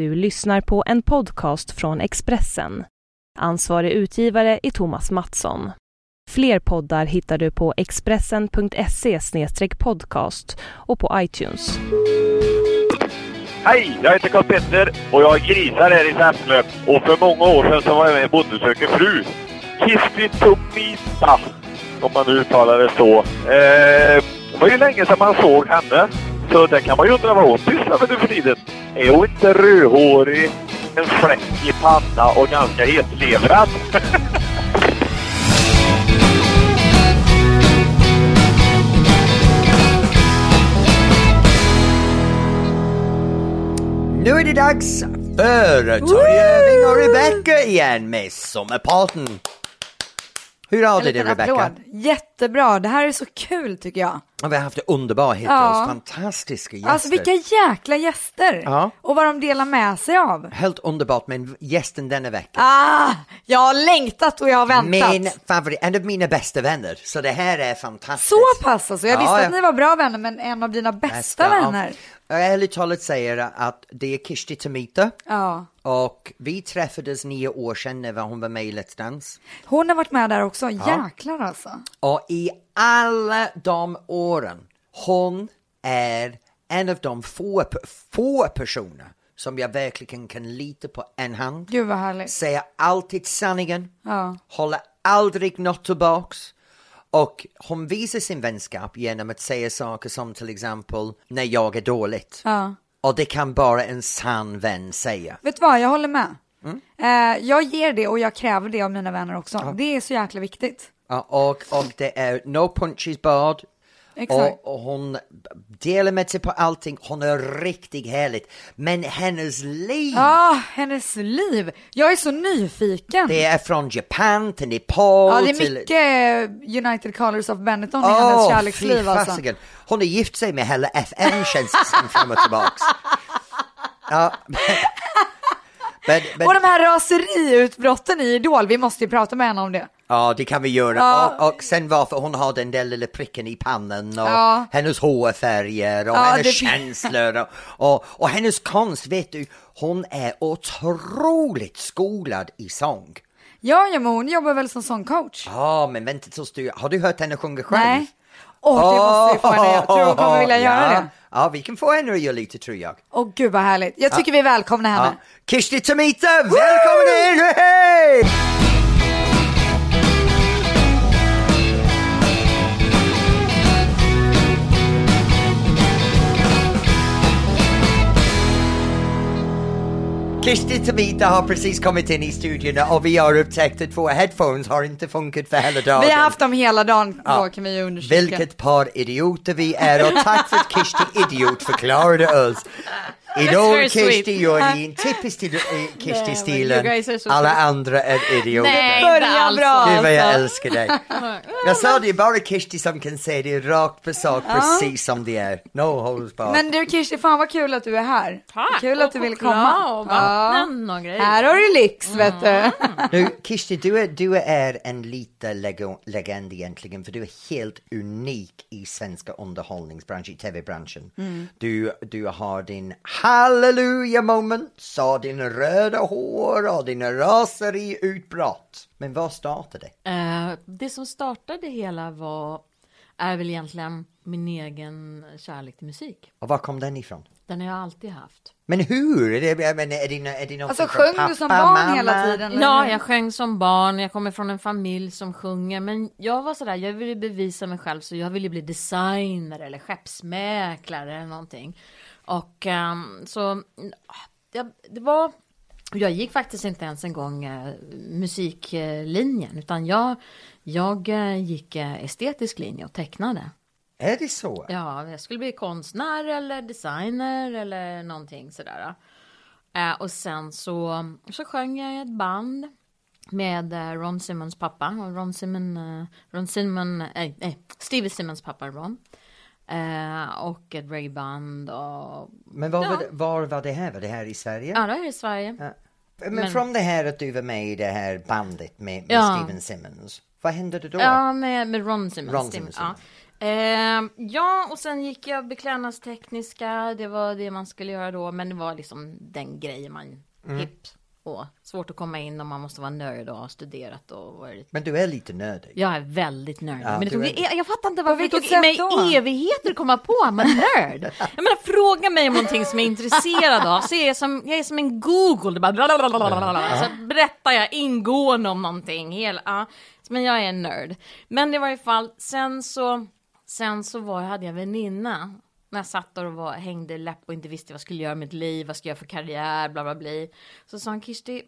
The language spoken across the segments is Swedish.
Du lyssnar på en podcast från Expressen. Ansvarig utgivare är Thomas Mattsson. Fler poddar hittar du på expressen.se podcast och på iTunes. Hej, jag heter Karl Petter och jag har grisar här i Säffle. Och för många år sedan så var jag med i Bonde söker fru. Kisti Tomita, om man nu uttalar det så. Eh, det var ju länge sedan man såg henne. Så det kan man ju undra vad hon pysslar med nu för tiden. Är hon inte rödhårig, en fläck i panna och ganska hetlevrad? Nu är det dags för Torgöving och Rebecca igen med Sommarparten. Hur har du det Rebecca? Jättebra, det här är så kul tycker jag. Ja, vi har haft det underbart hittills, Ja. fantastiska gäster. Alltså vilka jäkla gäster! Ja. Och vad de delar med sig av. Helt underbart med gästen denna vecka. Ah, jag har längtat och jag har väntat. Min favorit, en av mina bästa vänner, så det här är fantastiskt. Så pass alltså, jag Ja, visste att ni var bra vänner men en av dina bästa, ja. vänner. Jag ärligt talat säger att det är Kishti Tomita Ja. och vi träffades nio år sedan när hon var med i Let's Dance. Hon har varit med där också, jäklar alltså. Och i alla de åren, hon är en av de få, få personer som jag verkligen kan lita på en hand. Gud vad härligt. Säger alltid sanningen, Ja. håller aldrig något tillbaks. Och hon visar sin vänskap genom att säga saker som till exempel när jag är dåligt. Ja. Och det kan bara en sann vän säga. Vet du vad, jag håller med. Mm. Eh, jag ger det och jag kräver det av mina vänner också. Det är så jäkla viktigt. Ja, och, och det är no punches barred. Exakt. Och, och hon delar med sig på allting. Hon är riktigt härligt. Men hennes liv, Ah, hennes liv. Jag är så nyfiken. det är från Japan till Nepal Ja, det är till... mycket eh, United Colors of Benetton i hennes kärleksliv alltså. Hon har gift sig med hela FN känns det som fram och tillbaks. Ja, men, men, men, Och de här raseriutbrotten i Idol, vi måste ju prata med henne om det. Ja, det kan vi göra. Ja. Och, och sen varför hon har den där lilla pricken i pannan och Ja. hennes hårfärger och Ja, hennes det- känslor och, och, och hennes konst, vet du, hon är otroligt skolad i sång. Ja, ja, men hon jobbar väl som sångcoach? Ja, men vänta tills du, har du hört henne sjunga själv? Nej. Åh, det måste vi få henne Jag tror hon kommer vilja göra ja. det. Ja, vi kan få henne att göra lite tror jag. Åh gud vad härligt. Jag tycker vi välkomnar henne. Ja. Kishti Tomita, välkommen in! Hej! Kishti Tomita har precis kommit in i studion och vi har upptäckt att våra headphones har inte funkat för hela dagen. Vi har haft dem hela dagen, Ja. då kan vi undersöka. Vilket par idioter vi är och tack för att Kishti Idiot förklarade oss. Idag very sweet. Kishti gör ni en typisk till- you Kishti-stilen, guys are so alla andra är idioter. Nej, alls. bra. Gud vad jag alltså. älskar dig. Jag sa det är bara Kishti som kan säga det rakt på sak precis som det är. No holds barred. Men du Kirsti, fan vad kul att du är här. Tack, Kul att du vill komma. och vatten och grejer. Här har du lyx vet du. Nu Kishti, du är, du är en liten lego- legend egentligen för du är helt unik i svenska underhållningsbranschen, i tv-branschen. Du, du har din halleluja moments och din röda hår och din raseriutbrott. Men vad startade det? Eh, det som startade hela var, är väl egentligen min egen kärlek till musik. Och var kom den ifrån? Den har jag alltid haft. Men hur? Är det, jag menar, är det, är det något Alltså sjöng du som pappa, barn mamma? hela tiden? eller Ja, jag sjöng som barn, jag kommer från en familj som sjunger, men jag var sådär, jag ville bevisa mig själv, så jag ville bli designer eller skeppsmäklare eller någonting. Och ehm, så, ja, det var, jag gick faktiskt inte ens en gång eh, musiklinjen, utan jag, jag eh, gick eh, estetisk linje och tecknade. Är det så? Ja, jag skulle bli konstnär eller designer eller någonting sådär. Och sen så, så sjöng jag i ett band med Ron Simmons pappa. Och Ron Simon, eh, Ron Simon, eh, nej, Stevie Simmons pappa Ron. Eh, och ett reggaeband och... Men var, Ja. var, det, var var det här? Var det här i Sverige? Ja, det är i Sverige. Ja. Men, Men- från det här att du var med i det här bandet med, med Ja. Steven Simmons, vad hände då? Ja, med, med Ron Simmons. Ron Simmons, ja. Eh, ja, och sen gick jag beklädnadstekniska. Det var det man skulle göra då, men det var liksom den grejen man Mm. hipp och svårt att komma in och man måste vara nörd och ha studerat och varit Men du är lite nördig. jag är väldigt nördig. Ja, men det tog, är- jag, jag fattar inte varför det tog mig då? evigheter att komma på att man är nörd. Jag menar, fråga mig om någonting som jag är intresserad av. Så jag är som, jag är som en Google. Det bara. Så berättar jag ingående om någonting. Hela, ja. Men jag är en nörd. Men det var i alla fall, sen så, sen så var, hade jag väninna. När jag satt där och var, hängde läpp och inte visste vad jag skulle göra med mitt liv, vad ska jag göra för karriär, bla bla bla. Så sa han, Kirsti,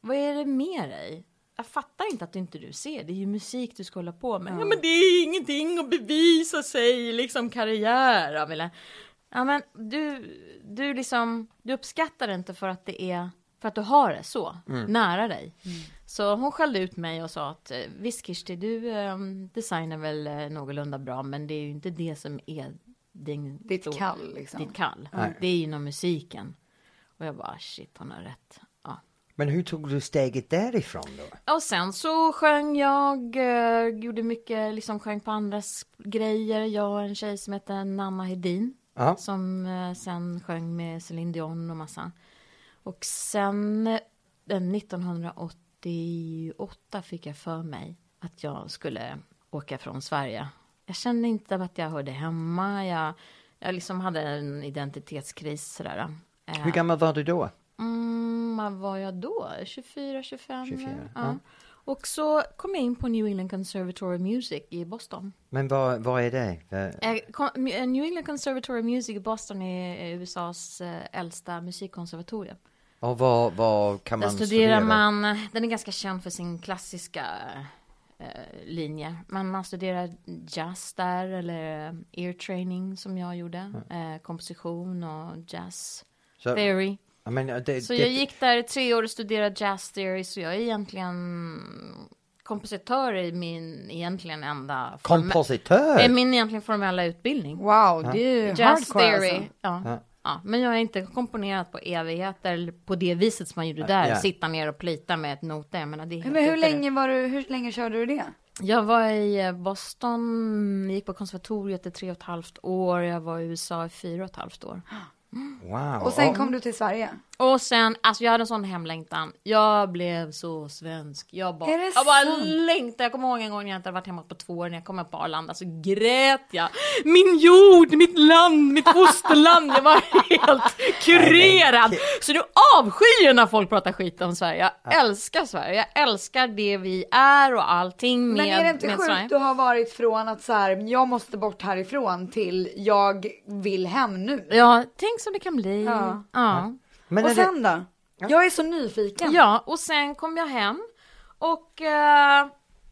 vad är det med dig? Jag fattar inte att inte du ser, det är ju musik du ska hålla på med. Ja men det är ingenting att bevisa sig, liksom karriär. Jag ville. Ja men du, du liksom, du uppskattar det inte för att det är, för att du har det så, nära dig. Så hon skällde ut mig och sa att eh, visst Kirsti, du eh, designar väl eh, någorlunda bra, men det är ju inte det som är din, Ditt stor- kall liksom. ditt kall. Det är inom musiken. Och jag bara shit, hon har rätt. Ja. Men hur tog du steget därifrån då? Och sen så sjöng jag, eh, gjorde mycket, liksom sjöng på andras grejer. Jag och en tjej som heter Nanna Hedin. Ja. Som eh, sen sjöng med Celine Dion och massa. Och sen eh, 1988 fick jag för mig att jag skulle åka från Sverige. Jag kände inte att jag hörde hemma. Jag, jag liksom hade en identitetskris sådär. Eh, Hur gammal var du då? Mm, vad var jag då? 24, 25? 24, ja. ja. Och så kom jag in på New England Conservatory of Music i Boston. Men vad, vad är det? Eh, Eh, New England Conservatory of Music i Boston är USAs äldsta musikkonservatorium. Och vad, vad kan Där man studerar studera? man, den är ganska känd för sin klassiska linje. Men man studerar jazz där, eller eh, ear training som jag gjorde. Eh, komposition och jazz Så, theory. jag menar, det, Så det, jag gick där i tre år och studerade jazz theory, så jag är egentligen kompositör i min egentligen enda Kompositör? är min egentligen formella utbildning. Wow, det är ju Jazz hardcore theory. alltså. Ja. Ja. Ja. men jag har inte komponerat på evigheter eller på det viset som man gjorde där. Ja. Sitta ner och plita med ett noter. Jag menar, det är Men hur länge var du, hur länge körde du det? Jag var i eh, Boston, gick på konservatoriet i tre och ett halvt år. Jag var i USA i fyra och ett halvt år. Wow. Och sen kom du till Sverige? Och sen, alltså jag hade en sån hemlängtan. Jag blev så svensk. Jag bara, bara längtade. Jag kommer ihåg en gång när jag inte hade varit hemma på två år. När jag kom upp på Arlanda så grät jag. Min jord, mitt land, mitt fosterland. Jag var helt kurerad. Så du avskyr ju när folk pratar skit om Sverige. Jag älskar Sverige. Jag älskar det vi är och allting med, Men är det inte sjukt Sverige. du har varit från att så här, jag måste bort härifrån till jag vill hem nu? Ja, tänk som det kan bli. Ja. ja. Men och är det, sen då? Jag är så nyfiken. Ja, och sen kom jag hem och eh,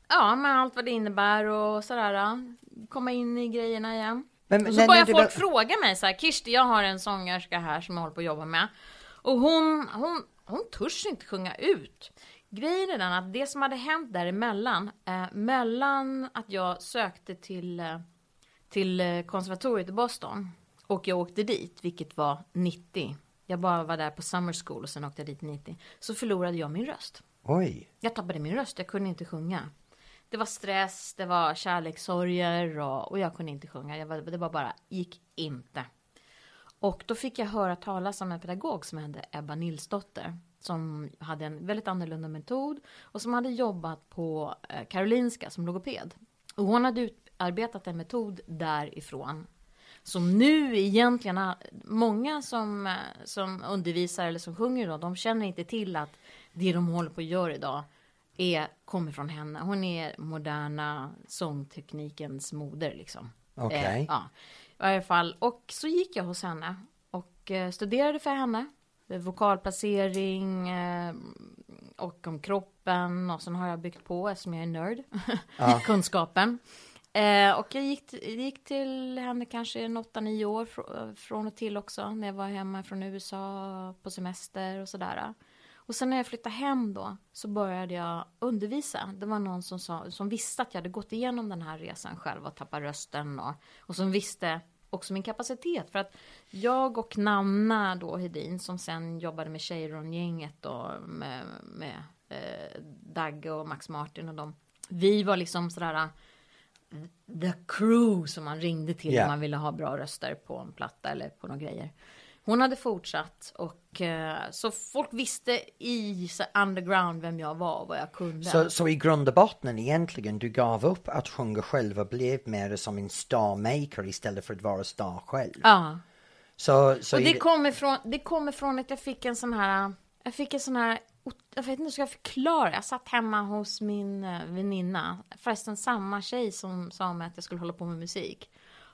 ja, med allt vad det innebär och sådär. eh, Komma in i grejerna igen. Men- och så börjar folk var- fråga mig så här, Kirsti, jag har en sångerska här som jag håller på att jobba med. Och hon, hon, hon törs inte sjunga ut. Grejen är den att det som hade hänt däremellan, eh, mellan att jag sökte till, eh, till eh, konservatoriet i Boston och jag åkte dit, vilket var 90. Jag bara var där på summer school och sen åkte jag dit 90. Så förlorade jag min röst. oj. Jag tappade min röst, jag kunde inte sjunga. Det var stress, det var kärlekssorger och, och jag kunde inte sjunga. Var, det var bara, gick inte. Och då fick jag höra talas om en pedagog som hette Ebba Nilsdotter. Som hade en väldigt annorlunda metod och som hade jobbat på eh, Karolinska som logoped. Och hon hade utarbetat en metod därifrån. Som nu egentligen, många som, eh, som undervisar eller som sjunger idag, de känner inte till att det de håller på att göra idag är, kommer från henne. Hon är moderna sångteknikens moder liksom. Okej. Eh, ja, i varje fall. Och så gick jag hos henne och eh, studerade för henne. Eh, Vokalplacering eh, och om kroppen och sen har jag byggt på eftersom jag är nörd. Kunskapen. Eh, och jag gick, gick till henne kanske en 8-9 år fr- från och till också när jag var hemma från USA på semester och sådär. Och sen när jag flyttade hem då så började jag undervisa. Det var någon som, sa, som visste att jag hade gått igenom den här resan själv och tappat rösten och, och som visste också min kapacitet. För att jag och Nanna då Hedin som sen jobbade med Cheiron-gänget och med, med eh, Dagge och Max Martin och dem. Vi var liksom sådär the crew som man ringde till Ja. om man ville ha bra röster på en platta eller på några grejer. Hon hade fortsatt och eh, så folk visste i underground vem jag var och vad jag kunde. Så, så i grund och botten egentligen, du gav upp att sjunga själv och blev mer som en starmaker istället för att vara star själv. Ja. Så, så Och det det- kommer från, det kommer från att jag fick en sån här, jag fick en sån här, jag vet inte hur ska jag förklara, jag satt hemma hos min eh, väninna, förresten samma tjej som sa mig att jag skulle hålla på med musik.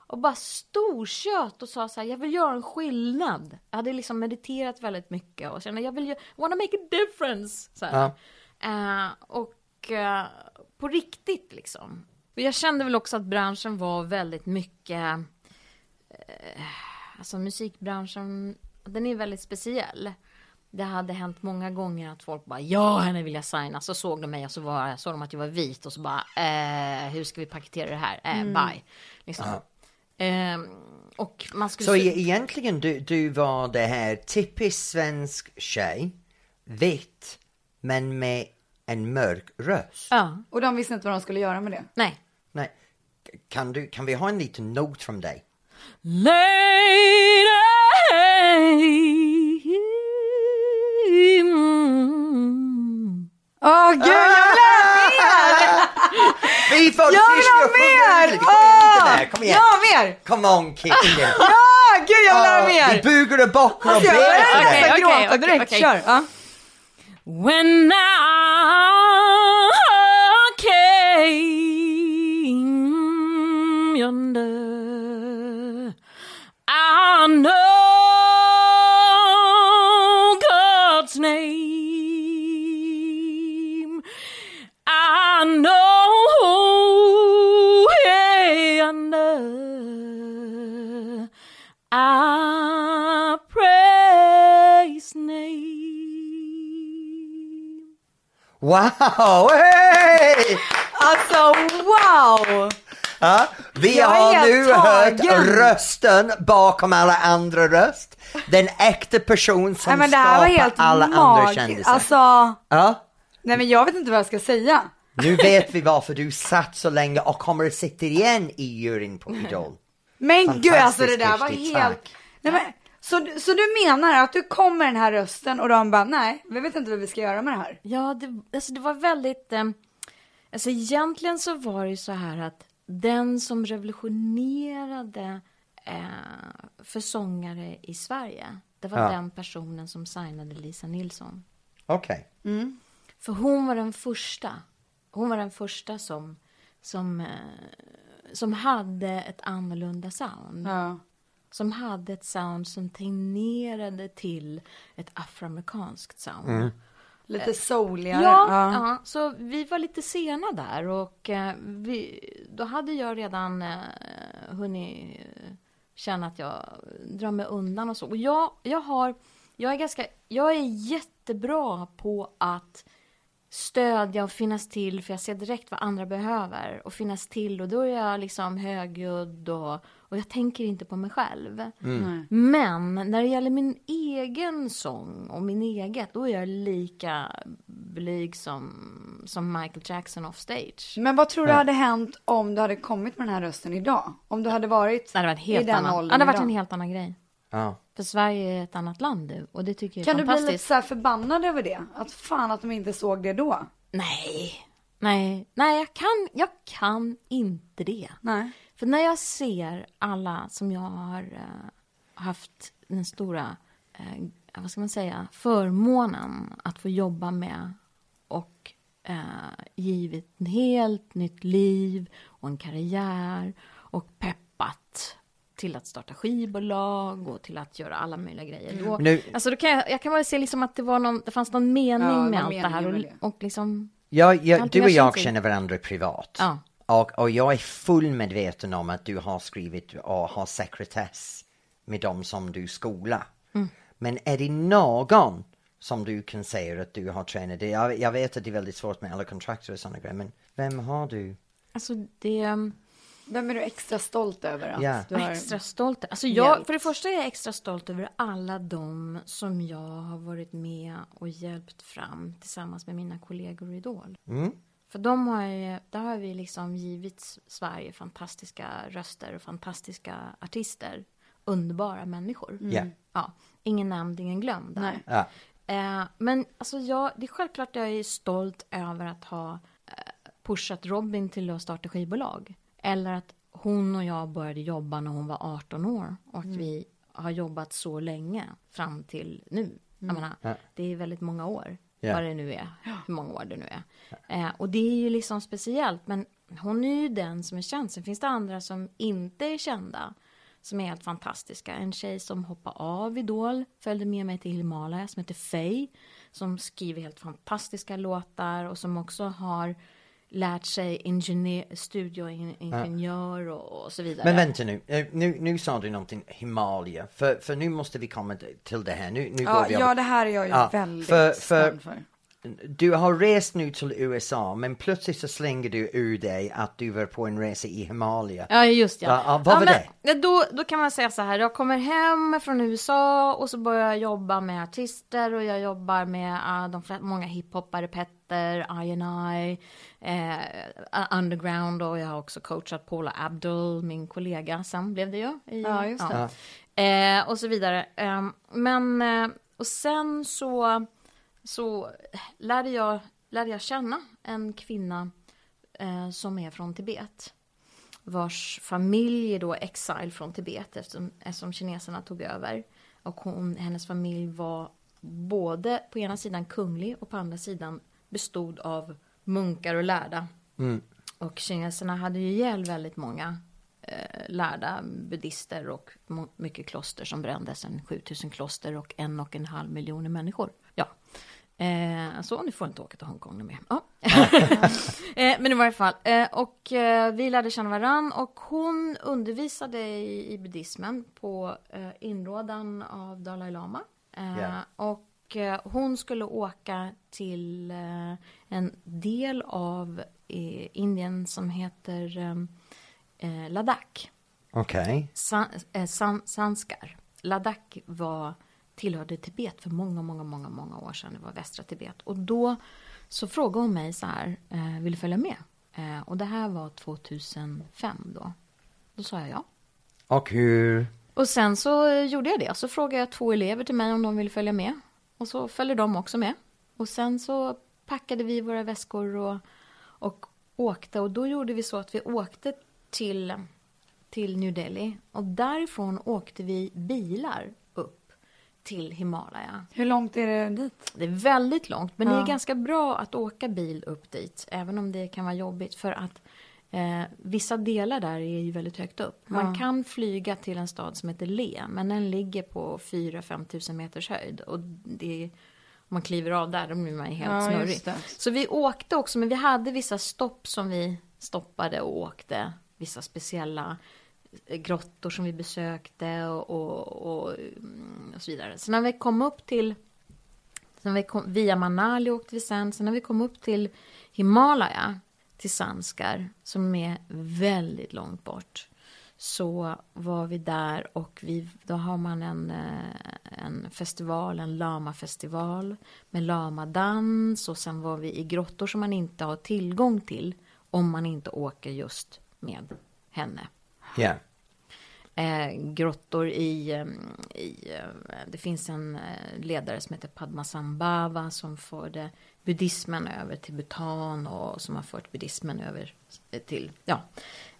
Och bara storkött och sa så här, jag vill göra en skillnad. Jag hade liksom mediterat väldigt mycket och kände, jag vill wanna make a difference. Så här. Eh, och eh, på riktigt liksom. Jag kände väl också att branschen var väldigt mycket Alltså musikbranschen, den är väldigt speciell. Det hade hänt många gånger att folk bara ja, henne vill jag signa. Så såg de mig och så var, såg de att jag var vit och så bara eh, hur ska vi paketera det här? Eh, Bye. Liksom. Ehm, och man skulle... Så e- egentligen du, du var det här typiskt svensk tjej, vitt, men med en mörk röst. Ja, Och de visste inte vad de skulle göra med det. nej. Nej. Kan, du, kan vi ha en liten not från dig? Lady Åh gud, jag vill ha mer! Vi får Jag vill ha mer! Mer, kom igen! Mer! Come on kid! Ja, gud jag vill ha Vi mer! bugar och bockar och Alltså, jag ber börjar Okej, dig. nästan okej, gråta okej, direkt, kör. Ja. When I came yonder, I know Wow! Hey! Alltså wow! Ja, vi Jag har nu hört tagen. rösten bakom alla andra röst. Den äkta person som Nej men det här var skapar helt alla andra magiskt. kändisar. Alltså, Ja, nej men jag vet inte vad jag ska säga. nu vet vi varför du satt så länge och kommer att sitta igen i juryn på Idol. Men gud alltså det där var helt... Nej, men, så, så du menar att du kom med den här rösten och de bara nej, vi vet inte vad vi ska göra med det här. Ja, det, alltså det var väldigt... Eh, alltså egentligen så var det ju så här att den som revolutionerade eh, för sångare i Sverige, det var Ja. den personen som signade Lisa Nilsson. Okej. För hon var den första. Hon var den första som, som, eh, som hade ett annorlunda sound. Ja. Som hade ett sound som tenderade till ett afroamerikanskt sound. Lite souligare. Ja, ja. ja, så vi var lite sena där och eh, vi, då hade jag redan eh, hunnit eh, känna att jag drar mig undan och så. Och jag, jag har, jag är ganska, jag är jättebra på att stödja och finnas till för jag ser direkt vad andra behöver och finnas till och då är jag liksom högljudd och, och jag tänker inte på mig själv. Nej. Men när det gäller min egen sång och min eget, då är jag lika blyg som, som Michael Jackson off stage. Men vad tror du hade hänt om du hade kommit med den här rösten idag? Om du hade varit Det hade varit i helt den annan. Åldern det hade varit idag? en helt annan grej. Ja. För Sverige är ett annat land nu och det tycker jag är Kan du bli fantastiskt. lite så här förbannad över det? Att fan att de inte såg det då? Nej, nej, nej, jag kan, jag kan inte det. Nej. För när jag ser alla som jag har eh, haft den stora, eh, vad ska man säga, förmånen att få jobba med och eh, givit ett helt nytt liv och en karriär och peppat till att starta skivbolag och till att göra alla möjliga grejer. Då, Nu- alltså då kan jag, jag kan bara se liksom att det var någon, det fanns någon mening Ja, med någon allt det här och, och liksom Ja, ja, du och jag känner varandra privat. Ja. Och, och jag är full medveten om att du har skrivit och har sekretess med dem som du skolar. Mm. Men är det någon som du kan säga att du har tränat? Det- Jag, jag vet att det är väldigt svårt med alla kontrakter och sådana grejer, men vem har du? Alltså det... Vem är du extra stolt över att Ja. du har... Extra stolt. Alltså jag, hjälpt. för det första är jag extra stolt över alla de som jag har varit med och hjälpt fram tillsammans med mina kollegor i Idol. Mm. För de har ju, där har vi liksom givit Sverige fantastiska röster och fantastiska artister. Underbara människor. Ja. Ja, ingen nämnd, ingen glömd där. Nej. Ja. Eh, men alltså jag, det är självklart att jag är stolt över att ha eh, pushat Robin till att starta skivbolag. Eller att hon och jag började jobba när hon var 18 år och att vi har jobbat så länge fram till nu. Jag menar, Ja. det är väldigt många år, Ja. vad det nu är, hur många år det nu är. Eh, och det är ju liksom speciellt, men hon är ju den som är känd. Sen finns det andra som inte är kända, som är helt fantastiska. En tjej som hoppade av Idol, följde med mig till Himalaya, som heter Faye, som skriver helt fantastiska låtar och som också har lärt sig ingenjör, studioingenjör och, och så vidare. Men vänta nu. Eh, nu, nu sa du någonting Himalaya, för, för nu måste vi komma till det här. Nu, nu Ja, går vi över- ja, det här är jag ju Ja, väldigt för- för- för. Du har rest nu till USA, men plötsligt så slänger du ur dig att du var på en resa i Himalaya. Ja, just ja. Ja, ja, vad var men, det? ja, Då, då kan man säga så här, jag kommer hem från USA och så börjar jag jobba med artister och jag jobbar med uh, de flesta, många hiphoppare, Petter, I&I, eh, Underground och jag har också coachat Paula Abdul, min kollega, sen blev det ju. I, Ja, just det. Eh, och så vidare. Eh, men, eh, och sen så, så lärde, jag, lärde jag känna en kvinna eh, som är från Tibet. Vars familj är då exile från Tibet eftersom, eftersom kineserna tog över. Och hon, hennes familj var både på ena sidan kunglig och på andra sidan bestod av munkar och lärda. Och kineserna hade ju ihjäl väldigt många eh, lärda buddhister och mycket kloster som brändes. En 7000 kloster och en och en halv miljoner människor. Ja. Eh, så ni får inte åka till Hongkong nu mer. Ja. eh, men i varje fall. Eh, och eh, vi lärde känna varann och hon undervisade i, i buddhismen på eh, inrådan av Dalai Lama. Ja. Och eh, hon skulle åka till en del av Indien som heter Ladakh. Okej. Eh, san, Sanskar. Ladakh var, tillhörde Tibet för många, många, många, många år sedan. Det var västra Tibet. Och då så frågade hon mig så här, eh, vill du följa med? Eh, och det här var 2005 då. Då sa jag ja. Och hur? Och sen så gjorde jag det. Så frågade jag två elever till mig om de ville följa med. Och så följde de också med. Och sen så packade vi våra väskor och, och åkte. Och då gjorde vi så att vi åkte till, till New Delhi. Och därifrån åkte vi bilar till Himalaya. Hur långt är det dit? Det är väldigt långt, men det är Ja. ganska bra att åka bil upp dit. Även om det kan vara jobbigt för att eh, vissa delar där är ju väldigt högt upp. Man Ja. kan flyga till en stad som heter Le, men den ligger på 4-5 tusen meters höjd. Och det, om man kliver av där, då blir man helt Ja, snurrig. Så vi åkte också, men vi hade vissa stopp som vi stoppade och åkte. Vissa speciella grottor som vi besökte och, och, och, mm, och så vidare. Så när vi kom upp till Sen vi kom, via Manali åkte vi sen. Sen när vi kom upp till Himalaya, till Sanskar, som är väldigt långt bort, så var vi där och vi, då har man en, eh, en festival, en lamafestival med lamadans och sen var vi i grottor som man inte har tillgång till om man inte åker just med henne Ja. eh, grottor i, eh, i eh, det finns en eh, ledare som heter Padmasambhava som förde buddhismen över till Bhutan och som har fört buddhismen över eh, till, ja,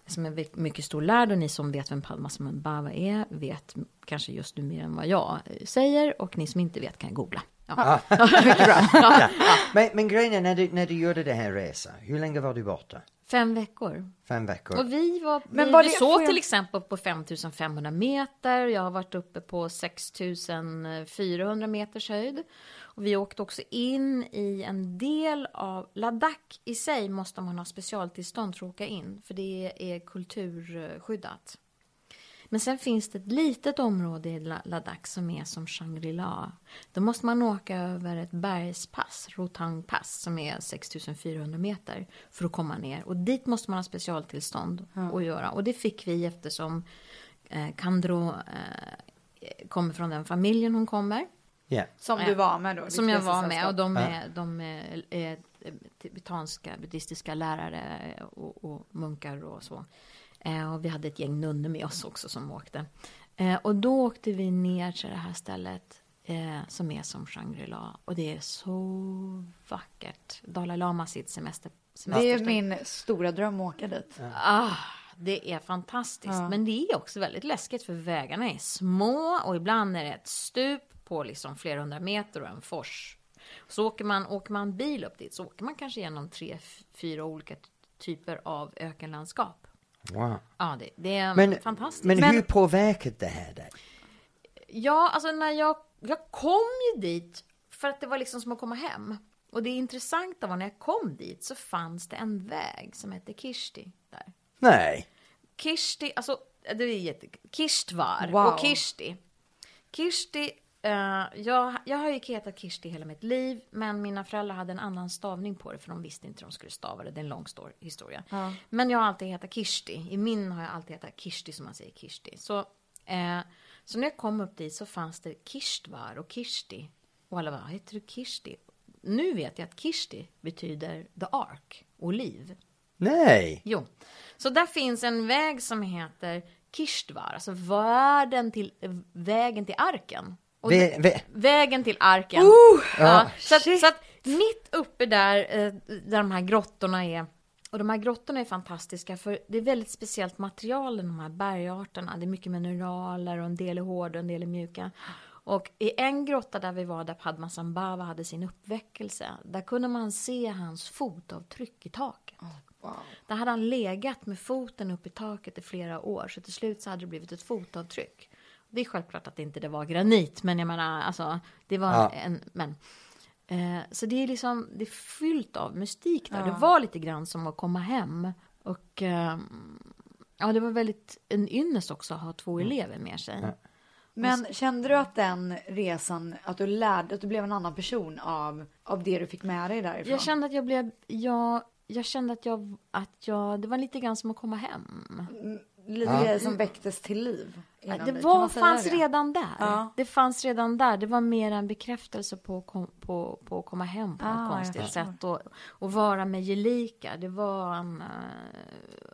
som är mycket stor lärd och ni som vet vem Padmasambhava är vet kanske just nu mer än vad jag säger och ni som inte vet kan googla. Ja. Mycket bra. Ja. Men, men grejen är, när du, när du gjorde det här resan, hur länge var du borta? Fem veckor. Fem veckor? Och vi var, Men vi, var vi det- såg jag- till exempel på 5500 meter, jag har varit uppe på 6400 meters höjd. Och vi åkte också in i en del av Ladakh i sig måste man ha specialtillstånd för att åka in, för det är kulturskyddat. Men sen finns det ett litet område i La- Ladakh som är som Shangri-La. Då måste man åka över ett bergspass, Rotang pass, som är 6400 meter för att komma ner. Och dit måste man ha specialtillstånd att göra. Och det fick vi eftersom eh, Kandro eh, kommer från den familjen hon kommer. Ja. Som Ja. du var med då? Som jag var med och de är, de är, är tibetanska buddhistiska lärare och, och munkar och så. Eh, och vi hade ett gäng nunnor med oss också som åkte. Eh, och då åkte vi ner till det här stället eh, som är som Shangri-La. Och det är så vackert. Dalai Lama sitt semester. Det är min stora dröm att åka dit. Ah, det är fantastiskt. Ja. Men det är också väldigt läskigt för vägarna är små och ibland är det ett stup på liksom flera hundra meter och en fors. Så åker man, åker man bil upp dit så åker man kanske genom tre, fyra olika typer av ökenlandskap. Wow. Ja, det, det är Men, fantastiskt. men, Men- hur påverkade det här dig? Ja, alltså när jag, jag kom ju dit för att det var liksom som att komma hem. Och det intressanta var när jag kom dit så fanns det en väg som hette Kishti där. Nej. Kishti, alltså det är jätte... Kishtvar Wow. och Kishti. Kishti, eh, jag, jag har ju hetat Kishti hela mitt liv, men mina föräldrar hade en annan stavning på det, för de visste inte hur de skulle stava det. Det är en lång stor historia. Men jag har alltid hetat Kishti. I min har jag alltid hetat Kishti, som man säger Kishti. Så, eh, så när jag kom upp dit så fanns det Kishtvar och Kishti. Och alla bara, heter du Kishti? Nu vet jag att Kishti betyder the ark, oliv. Nej. Jo, så där finns en väg som heter Kishtvar, alltså världen till, vägen till arken. Ve, ve, Vägen till arken. ja, så, att, så att mitt uppe där, eh, där de här grottorna är, och de här grottorna är fantastiska för det är väldigt speciellt material i de här bergarterna. Det är mycket mineraler och en del är hårda och en del är mjuka. Och i en grotta där vi var, där Padmasambhava hade sin uppväckelse, där kunde man se hans fotavtryck i taket. Där hade han legat med foten upp i taket i flera år, så till slut så hade det blivit ett fotavtryck. Det är självklart att det inte det var granit, men jag menar, alltså, det var Ja. en, men. Eh, så det är liksom, det är fyllt av mystik där. Det var lite grann som att komma hem. Och ehm, ja, det var väldigt en ynnest också att ha två elever med sig. Men kände du att den resan, att du lärde, att du blev en annan person av, av det du fick med dig därifrån? Jag kände att jag blev, jag, jag kände att jag, att jag, det var lite grann som att komma hem. Lite grejer som väcktes till liv. Det var, fanns det? redan där. Ja. Det fanns redan där. Det var mer en bekräftelse på, att kom- på, på att komma hem på Ah, något konstigt sätt. Och, och vara med gelikar. Det var en, eh,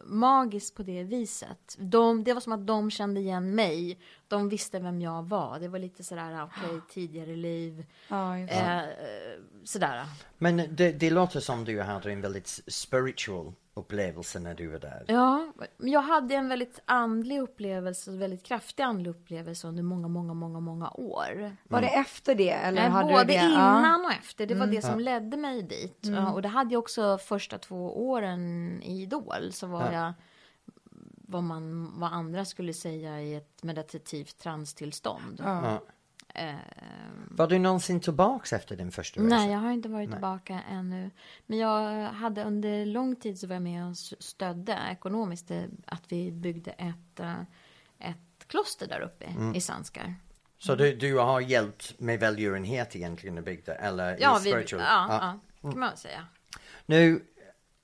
magiskt på det viset. De, det var som att de kände igen mig. De visste vem jag var. Det var lite sådär, okej, tidigare liv. Ja, just det. Eh, sådär. men det, det låter som du hade en väldigt spiritual upplevelse när du var där. Ja, jag hade en väldigt andlig upplevelse, väldigt kraftig andlig upplevelse under många, många, många, många år. Var det efter det eller Nej, hade både det? innan och efter. Det var det som ledde mig dit. Ja, och det hade jag också första två åren i Idol. Så var jag vad, man, vad andra skulle säga i ett meditativt transtillstånd. Ja. Eh, Var du någonsin tillbaks efter din första resa? nej, jag har inte varit tillbaka ännu. Men jag hade under lång tid så var jag med och stödde ekonomiskt eh, att vi byggde ett, eh, ett kloster där uppe i Sanskar. Så du, du har hjälpt med välgörenhet egentligen i bygden, eller Ja, i vi, spiritual? ja, ja, kan man väl säga. Nu,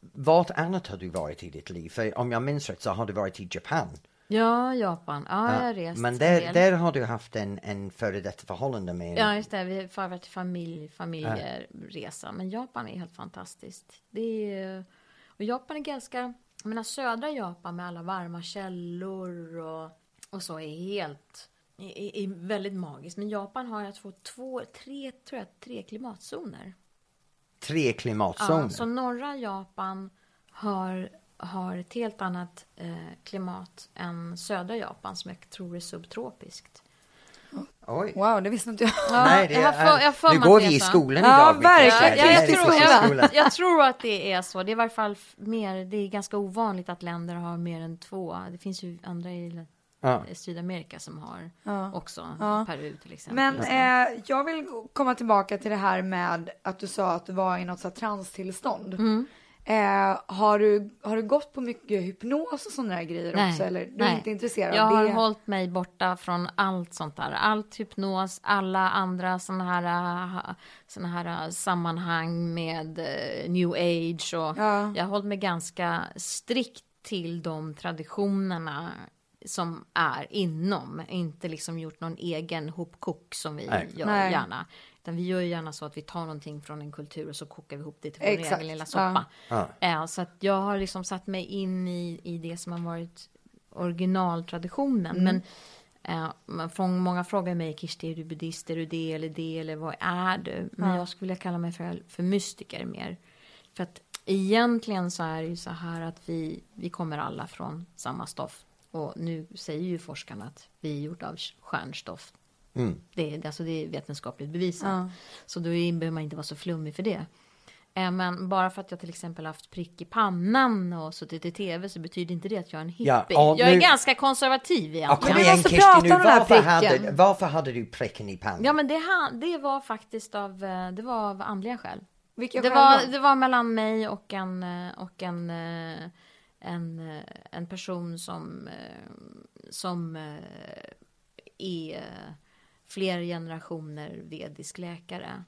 vart annat har du varit i ditt liv? För om jag minns rätt så har du varit i Japan. Ja, Japan. Ja, jag har Ja, rest Men en där, där har du haft en, en före detta förhållande med Ja, just det. Vi har varit familj, familjeresa. Men Japan är helt fantastiskt. Det är, och Japan är ganska... Jag menar, södra Japan med alla varma källor och, och så är helt... Är, är väldigt magiskt. Men Japan har jag tror två, tre, tror jag, tre klimatzoner. tre klimatzoner. Ja, så norra Japan har, har ett helt annat eh, klimat än södra Japan som jag tror är subtropiskt. Oj. Wow, det visste inte jag. Nej, det jag för- jag för nu går vi i skolan Ja, idag. Victor. verkligen. Här jag, tror, jag, skolan. jag tror att det är så. Det är i varje fall mer, det är ganska ovanligt att länder har mer än två. Det finns ju andra i Ja. i Sydamerika som har Ja. också. Ja. Peru till exempel. Men eh, jag vill komma tillbaka till det här med att du sa att du var i något så här transtillstånd. Mm. Eh, har, du, har du gått på mycket hypnos och där grejer Nej, också? Eller du är nej. inte intresserad jag av har det? hållit mig borta från allt sånt där. Allt hypnos, alla andra såna här, såna här äh, sammanhang med äh, new age. Och Ja. Jag har hållit mig ganska strikt till de traditionerna som är inom. Inte liksom gjort någon egen hopkok som vi Nej. gör Nej. gärna. Utan vi gör ju gärna så att vi tar någonting från en kultur och så kokar vi ihop det till vår Exakt, egen lilla soppa. Ja. Eh, så att jag har liksom satt mig in i, i det som har varit originaltraditionen. Men eh, man- från, många frågar mig, Kirsti, är du buddhist, är du det eller det eller vad är du? Men jag skulle vilja kalla mig för, för mystiker mer. För att egentligen så är det ju så här att vi, vi kommer alla från samma stoff. Och nu säger ju forskarna att vi är gjorda av stjärnstoff. Det, är, alltså det är vetenskapligt bevisat. Ja. Så då behöver man inte vara så flummig för det. Eh, Men bara för att jag till exempel haft prick i pannan och suttit i tv så betyder inte det att jag är en hippie. Ja, jag är nu- ganska konservativ Ja, egentligen. kom vi igen måste Kirsti prata nu, om den här varför pricken. hade, varför hade du pricken i pannan? Ja men det, det var faktiskt av, eh, det var av andliga skäl. Vilka Det var, det var mellan mig och en, eh, och en, en, eh, en person som, eh, som eh, är fler generationer vedisk läkare.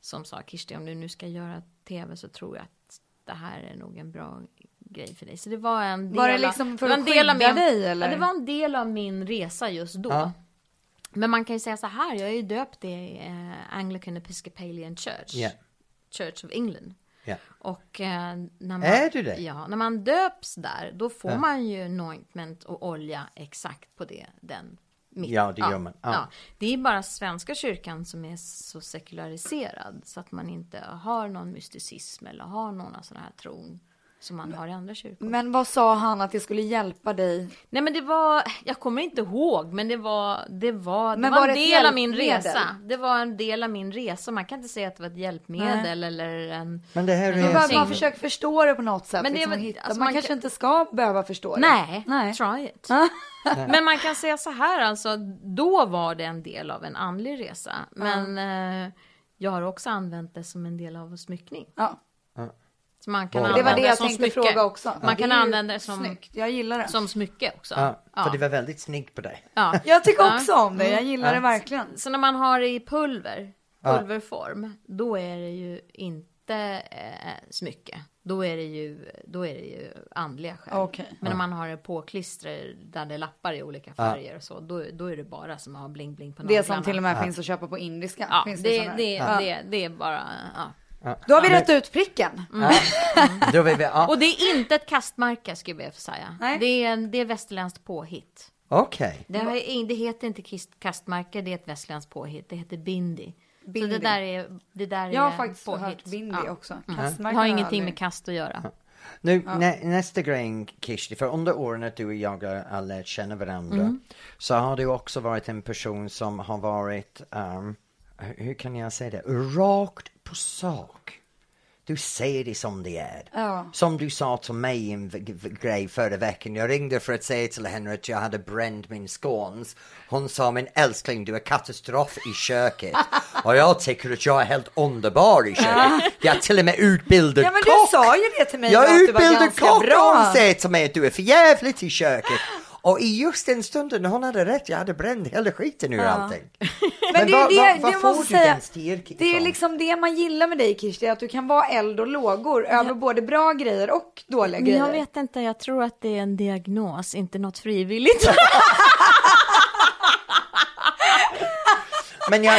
Som sa Kirsti, om du nu ska göra tv så tror jag att det här är nog en bra grej för dig. Så det var en del Var det av- liksom för var att en del av skydda min, dig, eller? Ja, det var en del av min resa just då. Ja. Men man kan ju säga så här, jag är ju döpt i eh, Anglican Episcopalian Church. Ja. Church of England. Ja. Och eh, när man, Är du det? Ja, när man döps där, då får Ja. man ju anointment och olja exakt på det, den mitten. Ja, det gör man. Ja. Det är bara Svenska kyrkan som är så sekulariserad så att man inte har någon mysticism eller har någon sån här tron som man har i andra kyrkor. Men vad sa han att det skulle hjälpa dig? Nej men det var, jag kommer inte ihåg, men det var, det var, det Men var, var en det del av min resa. Det var en del av min resa. Man kan inte säga att det var ett hjälpmedel eller en... Men det här är... man försöka förstå det på något sätt. Men det är liksom, alltså man, man kanske kan- inte ska behöva förstå det. Nej, Nej. try it. Men man kan säga så här alltså, då var det en del av en andlig resa. Men eh, jag har också använt det som en del av smyckning. Ja. Man kan Det var Det var använda det jag tänkte smycke. fråga också. Man kan Det använda det som, Snyggt, jag gillar det. som smycke också. Ja, för Ja. det var väldigt snyggt på dig. Ja. Jag tycker Ja. också om det, jag gillar det verkligen. Så när man har det i pulver, Ja. pulverform, då är det ju inte eh, smycke. Då är det ju, då är det ju andliga skäl. Okej. Men när man har det på klister där det lappar i olika färger och så, då, då är det bara som att ha bling bling på Det naglarna. som till och med finns att köpa på indiska. Ja, finns det, det, det, det, är bara, ja. Då har vi rätt ut pricken. Då vill vi, ja. Och det är inte ett kastmärke ska jag be säga. Nej. Det är, det är västerländskt påhitt. Okej. Det, har, ing- det heter inte kastmärke, det är ett västerländskt påhitt. Det heter bindi. Bindi. Så det där är, det där Jag har är faktiskt påhitt. hört bindi Ja. också. Det Kastmärken har ingenting aldrig- med kast att göra. Nu, nä, nästa grej Kirsti, för under åren att du och jag har, lärt känna varandra så har du också varit en person som har varit, um, hur hur kan jag säga det, rakt på sak. Du säger det som det är. Ja. Som du sa till mig i en grej förra veckan. Jag ringde för att säga till henne att jag hade bränt min scones. Hon sa, men älskling du är katastrof i köket. och jag tycker att jag är helt underbar i köket. Jag är till och med utbildad Ja men kock. du sa ju det till mig Jag att är du var utbildad kock och bra. hon säger till mig att du är för jävligt i köket. Och i just den stunden hon hade rätt, jag hade bränt hela skiten ur allting. Men det är var, det, var, det får måste du säga. den Det är liksom det man gillar med dig Kirsti, att du kan vara eld och lågor över både bra grejer och dåliga Men grejer. jag vet inte, jag tror att det är en diagnos, inte något frivilligt. Men jag,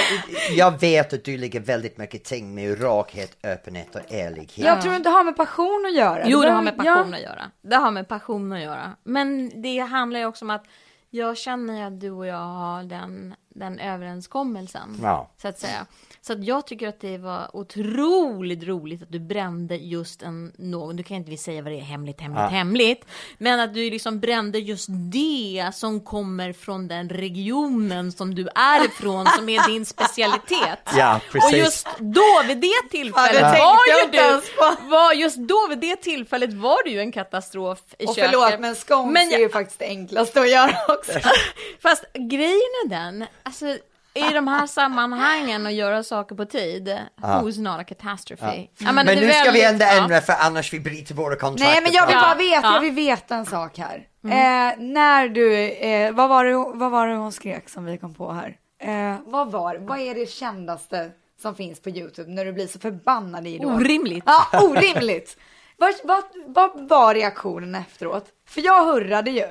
jag vet att du lägger väldigt mycket ting med rakhet, öppenhet och ärlighet. Jag tror inte det har med passion att göra. Jo, det har med passion ja. att göra. Det har med passion att göra. Men det handlar ju också om att jag känner att du och jag har den, den överenskommelsen. Ja. Så att säga. Så att jag tycker att det var otroligt roligt att du brände just en någon, du kan inte vi säga vad det är, hemligt, hemligt, Ja. hemligt. Men att du liksom brände just det som kommer från den regionen som du är ifrån, som är din specialitet. Ja, precis. Och just då, vid det tillfället, Ja, det var ju du, var, just då vid det tillfället var du ju en katastrof i Och köket. förlåt men scones Men jag- är ju faktiskt det enklaste att göra också. Fast grejen är den, alltså i de här sammanhangen och göra saker på tid, who's not a catastrophe? Ja, Men det är nu ska vi ändå ja. ändra för annars vi bryter våra kontrakt. Nej men jag vill Ja. bara veta, Ja. jag vill veta en sak här. Mm. Eh, när du, eh, vad, var det, vad var det hon skrek som vi kom på här? Eh, vad var Vad är det kändaste som finns på YouTube när du blir så förbannad i Idol? Orimligt. Ja, orimligt. vad, vad, vad var reaktionen efteråt? För jag hurrade ju.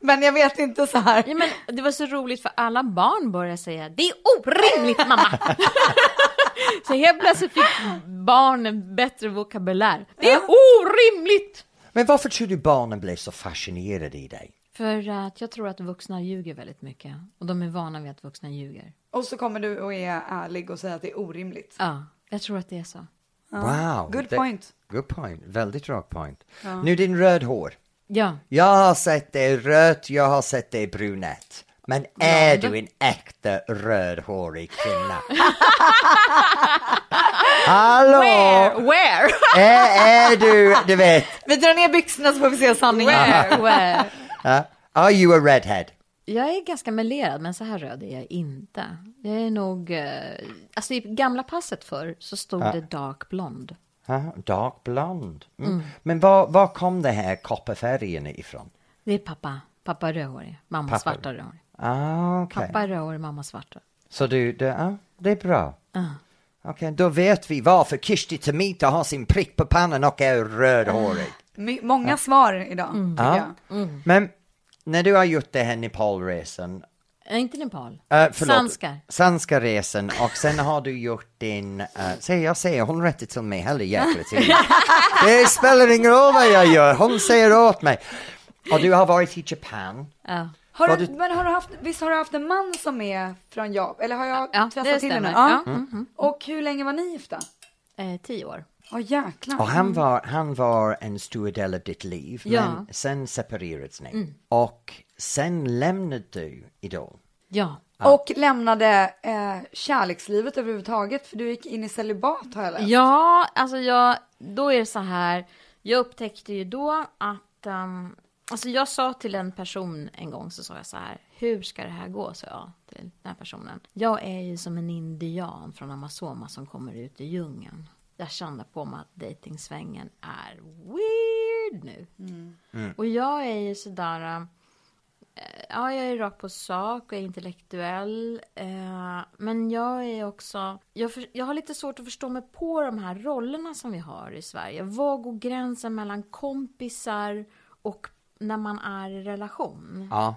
Men jag vet inte så här. Ja, men det var så roligt för alla barn började säga det är orimligt mamma. Så helt plötsligt fick barnen bättre vokabulär. Det är orimligt! Men varför tror du barnen blev så fascinerade i dig? För att jag tror att vuxna ljuger väldigt mycket. Och de är vana vid att vuxna ljuger. Och så kommer du och är ärlig och säger att det är orimligt. Ja, jag tror att det är så. Wow. Good point. Good point. Väldigt rak point. Nu din röd hår. Ja, Jag har sett dig rött, jag har sett dig brunett. Men är Blond. du en äkta rödhårig kvinna? Hallå! where, where, Är, är du, du vet, Vi drar ner byxorna så får vi se sanningen. where, where? uh, are you a redhead? Jag är ganska melerad, men så här röd är jag inte. Jag är nog... Eh, alltså i gamla passet förr så stod det dark blond. Dark blond. Mm. Men var, var kom det här kopparfärgen ifrån? Det är pappa. Pappa är rödhårig, mamma Pappa. svarta rödhårig. Ah, okej. Pappa är rödhårig, mamma svarta. Så du, det, ja, det är bra. Ja. Okej, då vet vi varför Kirsti Temita har sin prick på pannan och är rödhårig. My- Många svar idag, tycker Ja. jag. Men när du har gjort det här Nepalresan, Eh, inte Nepal. äh, förlåt, Sanskar. Sanska-resan och sen har du gjort din, uh, säger jag säger, hon rättar till mig jäkla tiden. det spelar ingen roll vad jag gör, hon säger åt mig. Och du har varit i Japan. Ja. Har du, du- men har du haft, visst har du haft en man som är från Japan? Eller har jag Ja, det till henne? Ja. Mm. mhm. Och hur länge var ni gifta? Eh, tio år. Åh jäklar. Och han var, han var en stor del av ditt liv, Ja. men sen separerades ni. Och sen lämnade du Idol. Ja. Och lämnade eh, kärlekslivet överhuvudtaget för du gick in i celibat har jag läst. Ja, alltså jag, då är det så här. Jag upptäckte ju då att, um, alltså jag sa till en person en gång så sa jag så här. Hur ska det här gå? sa jag till den här personen. Jag är ju som en indian från Amazonas som kommer ut i djungeln. Jag kände på mig att dejtingsvängen är weird nu. Och jag är ju sådär, äh, Eh, ja jag är rakt på sak och är intellektuell. Eh, men jag är också, jag, för, jag har lite svårt att förstå mig på de här rollerna som vi har i Sverige. Var går gränsen mellan kompisar och när man är i relation? Ja.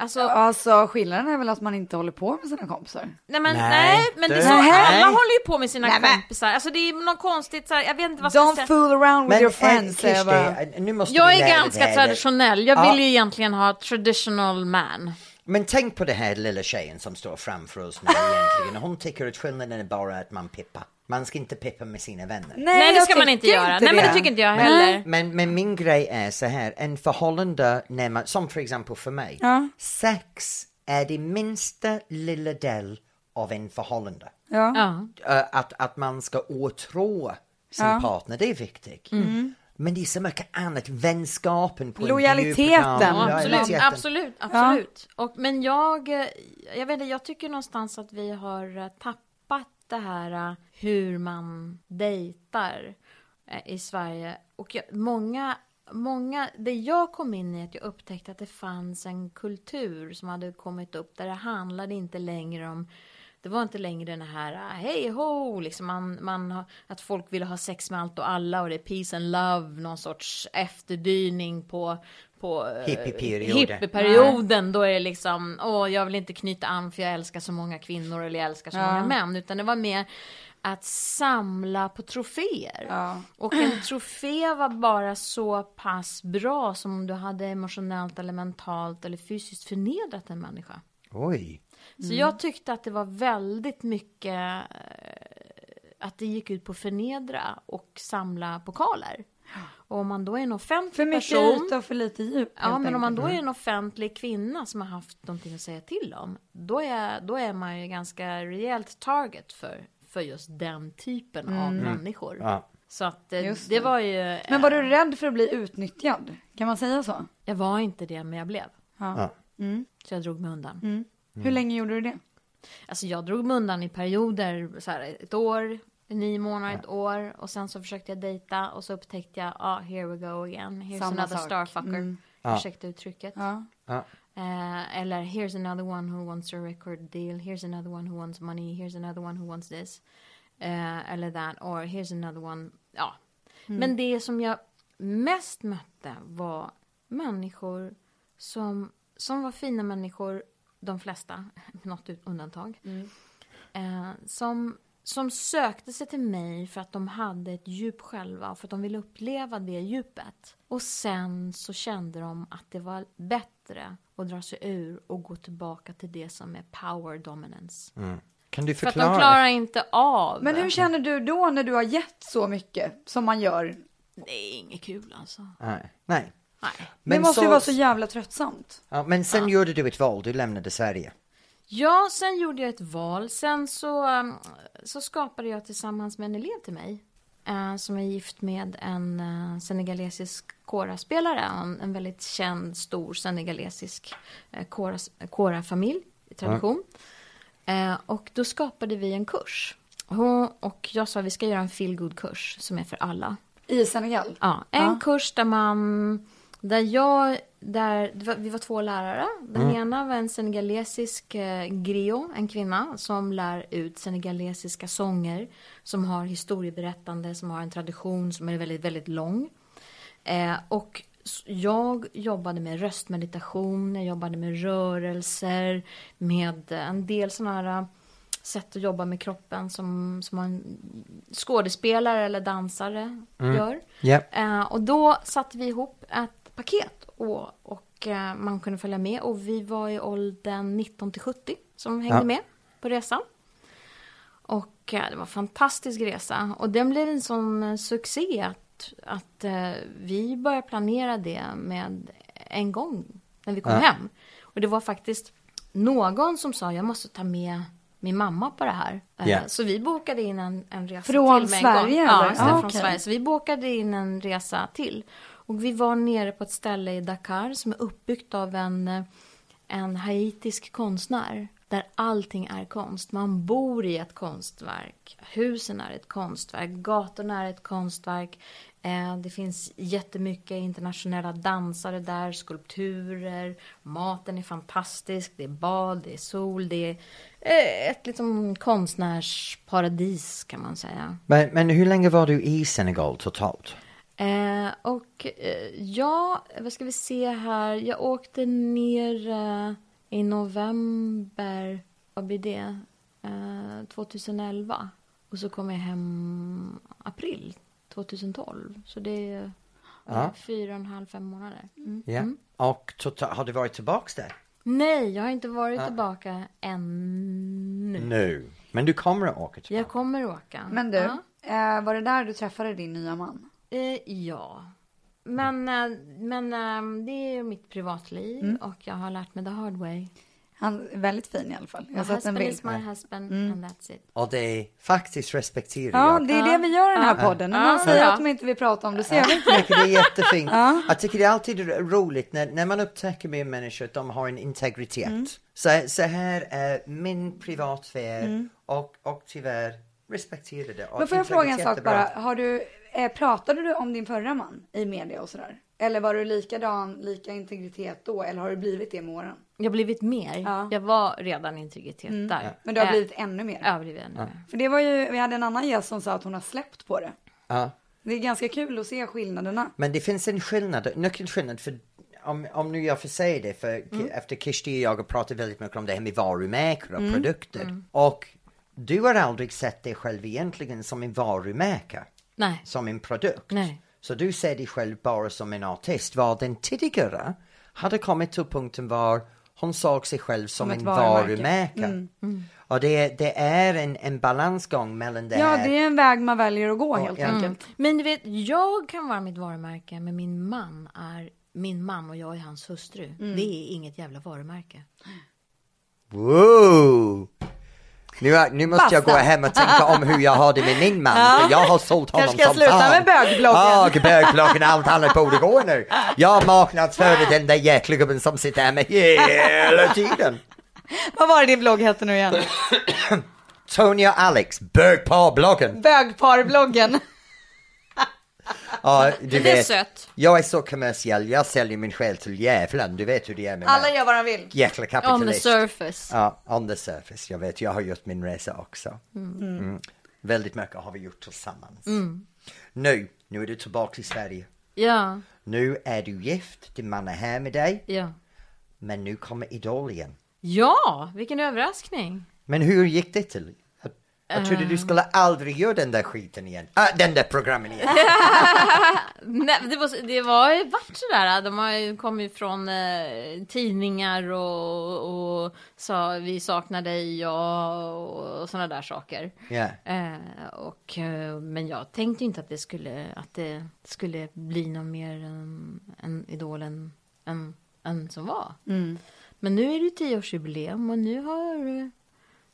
Alltså, Alltså skillnaden är väl att man inte håller på med sina kompisar. nej men, Nej, nej, men det är så, nej. alla håller ju på med sina Nej, men- kompisar. Alltså det är något konstigt så här, jag vet inte vad ska jag Don't säga. fool around with your friends. säger jag bara. Kirsti, nu måste Jag är lära dig ganska det här. traditionell. Jag Ja. vill ju egentligen ha traditional man. Men tänk på det här lilla tjejen som står framför oss nu egentligen. Hon tycker att skillnaden är bara att man pippar. Man ska inte pippa med sina vänner. Nej, det jag ska man inte göra. Nej, men det tycker inte jag heller. Men, men min grej är så här, en förhållande när man, som för exempel för mig, Ja. sex är det minsta lilla del av en förhållande. Ja. Ja. Äh, att, att man ska åtrå sin Ja. partner, det är viktigt. Mm. Men det är så mycket annat, vänskapen på en Lojaliteten. Ja, absolut, lojaliteten. absolut, absolut. Och, men jag, eh, jag vet inte, jag tycker någonstans att vi har eh, tappat det här äh, hur man dejtar äh, i Sverige. Och jag, många, många, det jag kom in i att jag upptäckte att det fanns en kultur som hade kommit upp där det handlade inte längre om det var inte längre den här eh, hej ho, liksom man, man, har- att folk ville ha sex med allt och alla och det är peace and love, någon sorts efterdyning på, på eh, Hippieperioden. hippieperioden. Då är det liksom, åh jag vill inte knyta an för jag älskar så många kvinnor eller jag älskar så Ja. många män. Utan det var mer att samla på troféer. Ja. Och en trofé var bara så pass bra som om du hade emotionellt eller mentalt eller fysiskt förnedrat en människa. Oj. Så jag tyckte att det var väldigt mycket eh, att det gick ut på förnedra och samla pokaler. Och om man då är en offentlig För mycket person. yta och för lite djup. Ja, men om man då är en offentlig kvinna som har haft någonting att säga till om, då är, då är man ju ganska rejält target för, för just den typen av människor. Ja. Så att eh, det. det. var ju... Men var du rädd för att bli utnyttjad? Kan man säga så? Jag var inte det, men jag blev. Ja. Mm. Så jag drog mig undan. Hur länge gjorde du det? Alltså jag drog mig undan i perioder, så här, ett år, nio månader, ett år. Och sen så försökte jag dejta och så upptäckte jag, ah, here we go again. Here's Samma another sak. starfucker. Mm. Ursäkta uttrycket. Ja. Ja. Eh, eller here's another one who wants a record deal. Here's another one who wants money. Here's another one who wants this. Eh, eller that. Or here's another one. Ja. Men det som jag mest mötte var människor som, som var fina människor. De flesta, något undantag. Eh, som, som sökte sig till mig för att de hade ett djup själva, för att de ville uppleva det djupet. Och sen så kände de att det var bättre att dra sig ur och gå tillbaka till det som är power dominance. Kan du För att förklara? de klarar inte av Men hur känner du då när du har gett så mycket som man gör? Det är inget kul alltså. Nej. Nej. Nej. det måste ju vara så jävla tröttsamt. Ja, men sen gjorde du ett val, du lämnade Sverige. Ja, sen gjorde jag ett val. Sen så, um, så skapade jag tillsammans med en elev till mig. eh, som är gift med en uh, senegalesisk koraspelare. En, en väldigt känd, stor senegalesisk koras- kora-familj i tradition. Eh, och då skapade vi en kurs. Hon, och jag sa vi ska göra en feel kurs som är för alla. I Senegal? Ja, en Ja. kurs där man, där jag, där, vi var två lärare. Den ena var en senegalesisk eh, griot, en kvinna som lär ut senegalesiska sånger. Som har historieberättande, som har en tradition som är väldigt, väldigt lång. Eh, och jag jobbade med röstmeditation, jag jobbade med rörelser, med en del sådana här eh, sätt att jobba med kroppen som, som man skådespelare eller dansare gör. Ja. Eh, och då satte vi ihop ett paket och, och eh, man kunde följa med. Och vi var i åldern 19 till 70 som hängde Ja. med på resan. Och eh, det var en fantastisk resa. Och den blev en sån eh, succé att, att vi började planera det med en gång när vi kom Ja. hem. Och det var faktiskt någon som sa jag måste ta med min mamma på det här. Ja. Så vi bokade in en, en resa Från till med en gång. Sverige, Ja, Ah, från okej. Sverige. Så vi bokade in en resa till. Och vi var nere på ett ställe i Dakar som är uppbyggt av en, en haitisk konstnär. Där allting är konst. Man bor i ett konstverk. Husen är ett konstverk. Gatorna är ett konstverk. Eh, det finns jättemycket internationella dansare där, skulpturer. Maten är fantastisk. Det är bad, det är sol, det är eh, ett liksom konstnärsparadis kan man säga. Men, men hur länge var du i Senegal totalt? Eh, och eh, ja, vad ska vi se här? Jag åkte ner eh, i november, vad blir det? Eh, 2011. Och så kom jag hem april 2012. Så det är Ja. eh, fyra och en halv, fem månader. Ja. Och total, har du varit tillbaks där? Nej, jag har inte varit tillbaka ännu. Nu. Men du kommer att åka tillbaka? Jag kommer åka. Men du, Ja. eh, var det där du träffade din nya man? Eh, ja. Men, eh, men eh, det är mitt privatliv Mm. och jag har lärt mig the hard way. Han är väldigt fin i alla fall. Jag My har sett en husband bild. is my husband and that's it. Och det faktiskt respekterar Ja, jag. det är det vi gör i den här Ja. podden. När Ja, någon säger ja. att de inte vill prata om det så vi inte Jag tycker det är jättefint. Jag tycker det är alltid roligt när, när man upptäcker med människor att de har en integritet. Mm. Så, så här är min privatsfär och, och tyvärr respektera det. Mm. Men får jag fråga en sak bara? Har du, eh, pratade du om din förra man i media och sådär? Eller var du likadan, lika integritet då? Eller har du blivit det med åren? Jag har blivit mer. Ja. Mm. Jag var redan integritet där. Men du har Eh, blivit ännu mer? Jag har blivit ännu mer. För det var ju, vi hade en annan gäst som sa att hon har släppt på det. Ja. Det är ganska kul att se skillnaderna. Men det finns en skillnad, nyckelskillnad för om, om nu jag får säga det, för Mm. efter Kishti och jag har pratat väldigt mycket om det här med varumärken och Mm. produkter. Och du har aldrig sett dig själv egentligen som en varumärke, Nej. som en produkt. Nej. Så du ser dig själv bara som en artist, var den tidigare hade kommit till punkten var hon såg sig själv som, ett en varumärke. varumärke. Mm. Och det, det är en, en balansgång mellan det Ja, här. det är en väg man väljer att gå helt ja. enkelt. Men du vet, jag kan vara mitt varumärke, men min man är min man och jag är hans hustru. Mm. Det är inget jävla varumärke. Wow! Nu, nu måste jag gå Basta. hem och tänka om hur jag har det med min man, för jag har sålt honom Kanske ska som jag sluta fan. med bögbloggen. Ja, bögbloggen, allt annat borde gå nu. Jag marknadsförde den där jäkla gubben som sitter här med hela tiden. Vad var det din blogg hette nu igen? Tony och Alex, bögparbloggen. Bögparbloggen. Ja, du det är vet, sött. jag är så kommersiell, jag säljer min själ till djävulen, du vet hur det är med Alla mig. gör vad de vill. Jäkla On the kapitalist. surface. Ja, on the surface. Jag vet, jag har gjort min resa också. Mm. Väldigt mycket har vi gjort tillsammans. Nu, nu är du tillbaka i Sverige. Ja, Nu är du gift, din man är här med dig. ja. Men nu kommer Idol igen. Ja, vilken överraskning. Men hur gick det till? Jag trodde du skulle aldrig göra den där skiten igen. Ah, den där programmen igen. Nej, det, var, det var ju varit sådär. De har ju kommit från eh, tidningar och, och sa vi saknar dig och, och sådana där saker. Ja. Eh, och, eh, men jag tänkte inte att det skulle, att det skulle bli något mer än, än Idol än, än, än som var. Men nu är det tioårsjubileum och nu har,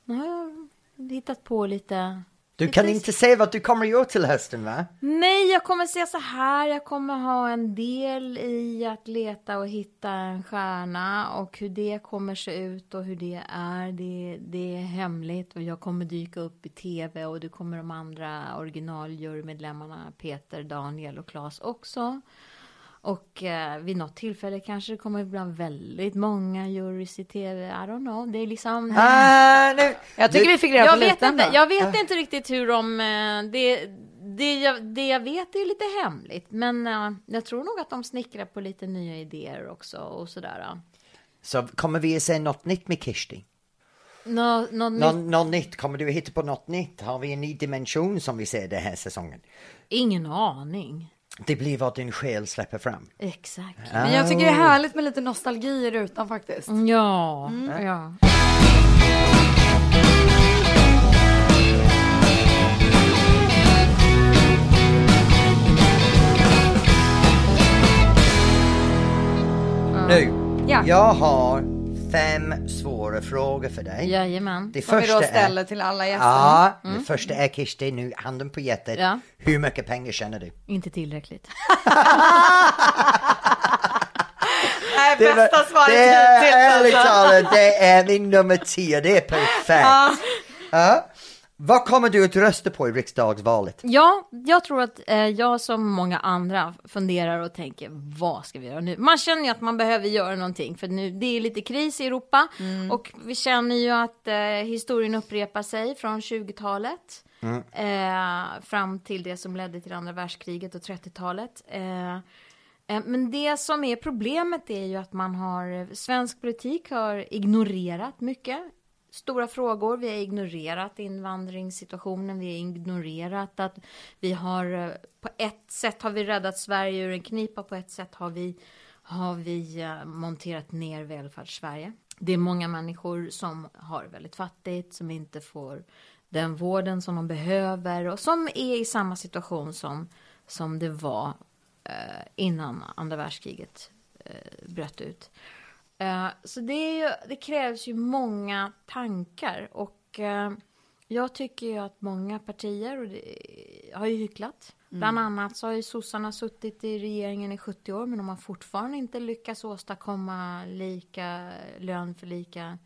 nu har jag hittat på lite Du kan inte säga vad du kommer göra till hösten va? Nej, jag kommer säga så här. Jag kommer ha en del i att leta och hitta en stjärna och hur det kommer se ut och hur det är. Det, det är hemligt och jag kommer dyka upp i tv och det kommer de andra original-jurymedlemmarna Peter, Daniel och Claes också. Och eh, vid något tillfälle kanske det kommer bland väldigt många jurys i tv. I don't know. Det är liksom... Ah, nej. Jag tycker Du- vi fick reda på vet lite inte, ändå. jag vet inte riktigt hur de... eh, Det, det, jag, det jag vet är lite hemligt. Men eh, jag tror nog att de snickrar på lite nya idéer också och sådär. Så kommer vi att se något nytt med Kirsti? Nå, nå, nytt- Nå, något nytt? Kommer du att hitta på något nytt? Har vi en ny dimension som vi ser den här säsongen? Ingen aning. Det blir vad din själ släpper fram. Exakt. Men jag tycker det är härligt med lite nostalgi i rutan faktiskt. Ja, ja. Nu, Ja. jag har fem svåra frågor för dig. Jajamän. Det Som vi då ställer är... till alla gäster. Ja, det första är Kirsti, nu handen på hjärtat. Ja. Hur mycket pengar tjänar du? Inte tillräckligt. Nej, Det, bästa var- svaret det är ärligt alltså. talat, det är min nummer tio, det är perfekt. Ja. Vad kommer du att rösta på i riksdagsvalet? Ja, jag tror att eh, jag som många andra funderar och tänker vad ska vi göra nu? Man känner ju att man behöver göra någonting för nu det är lite kris i Europa och vi känner ju att eh, historien upprepar sig från 20-talet eh, fram till det som ledde till andra världskriget och 30-talet. Eh, eh, men det som är problemet är ju att man har, svensk politik har ignorerat mycket stora frågor. Vi har ignorerat invandringssituationen. Vi har ignorerat att vi har eh, på ett sätt har vi räddat Sverige ur en knipa. På ett sätt har vi har vi eh, monterat ner välfärdssverige. Det är många människor som har väldigt fattigt, som inte får den vården som de behöver och som är i samma situation som, som det var eh, innan andra världskriget eh, bröt ut. Eh, så det, ju, det krävs ju många tankar och eh, jag tycker ju att många partier och det, har ju hycklat. Bland annat så har ju sossarna suttit i regeringen i 70 år men de har fortfarande inte lyckats åstadkomma lika lön för lika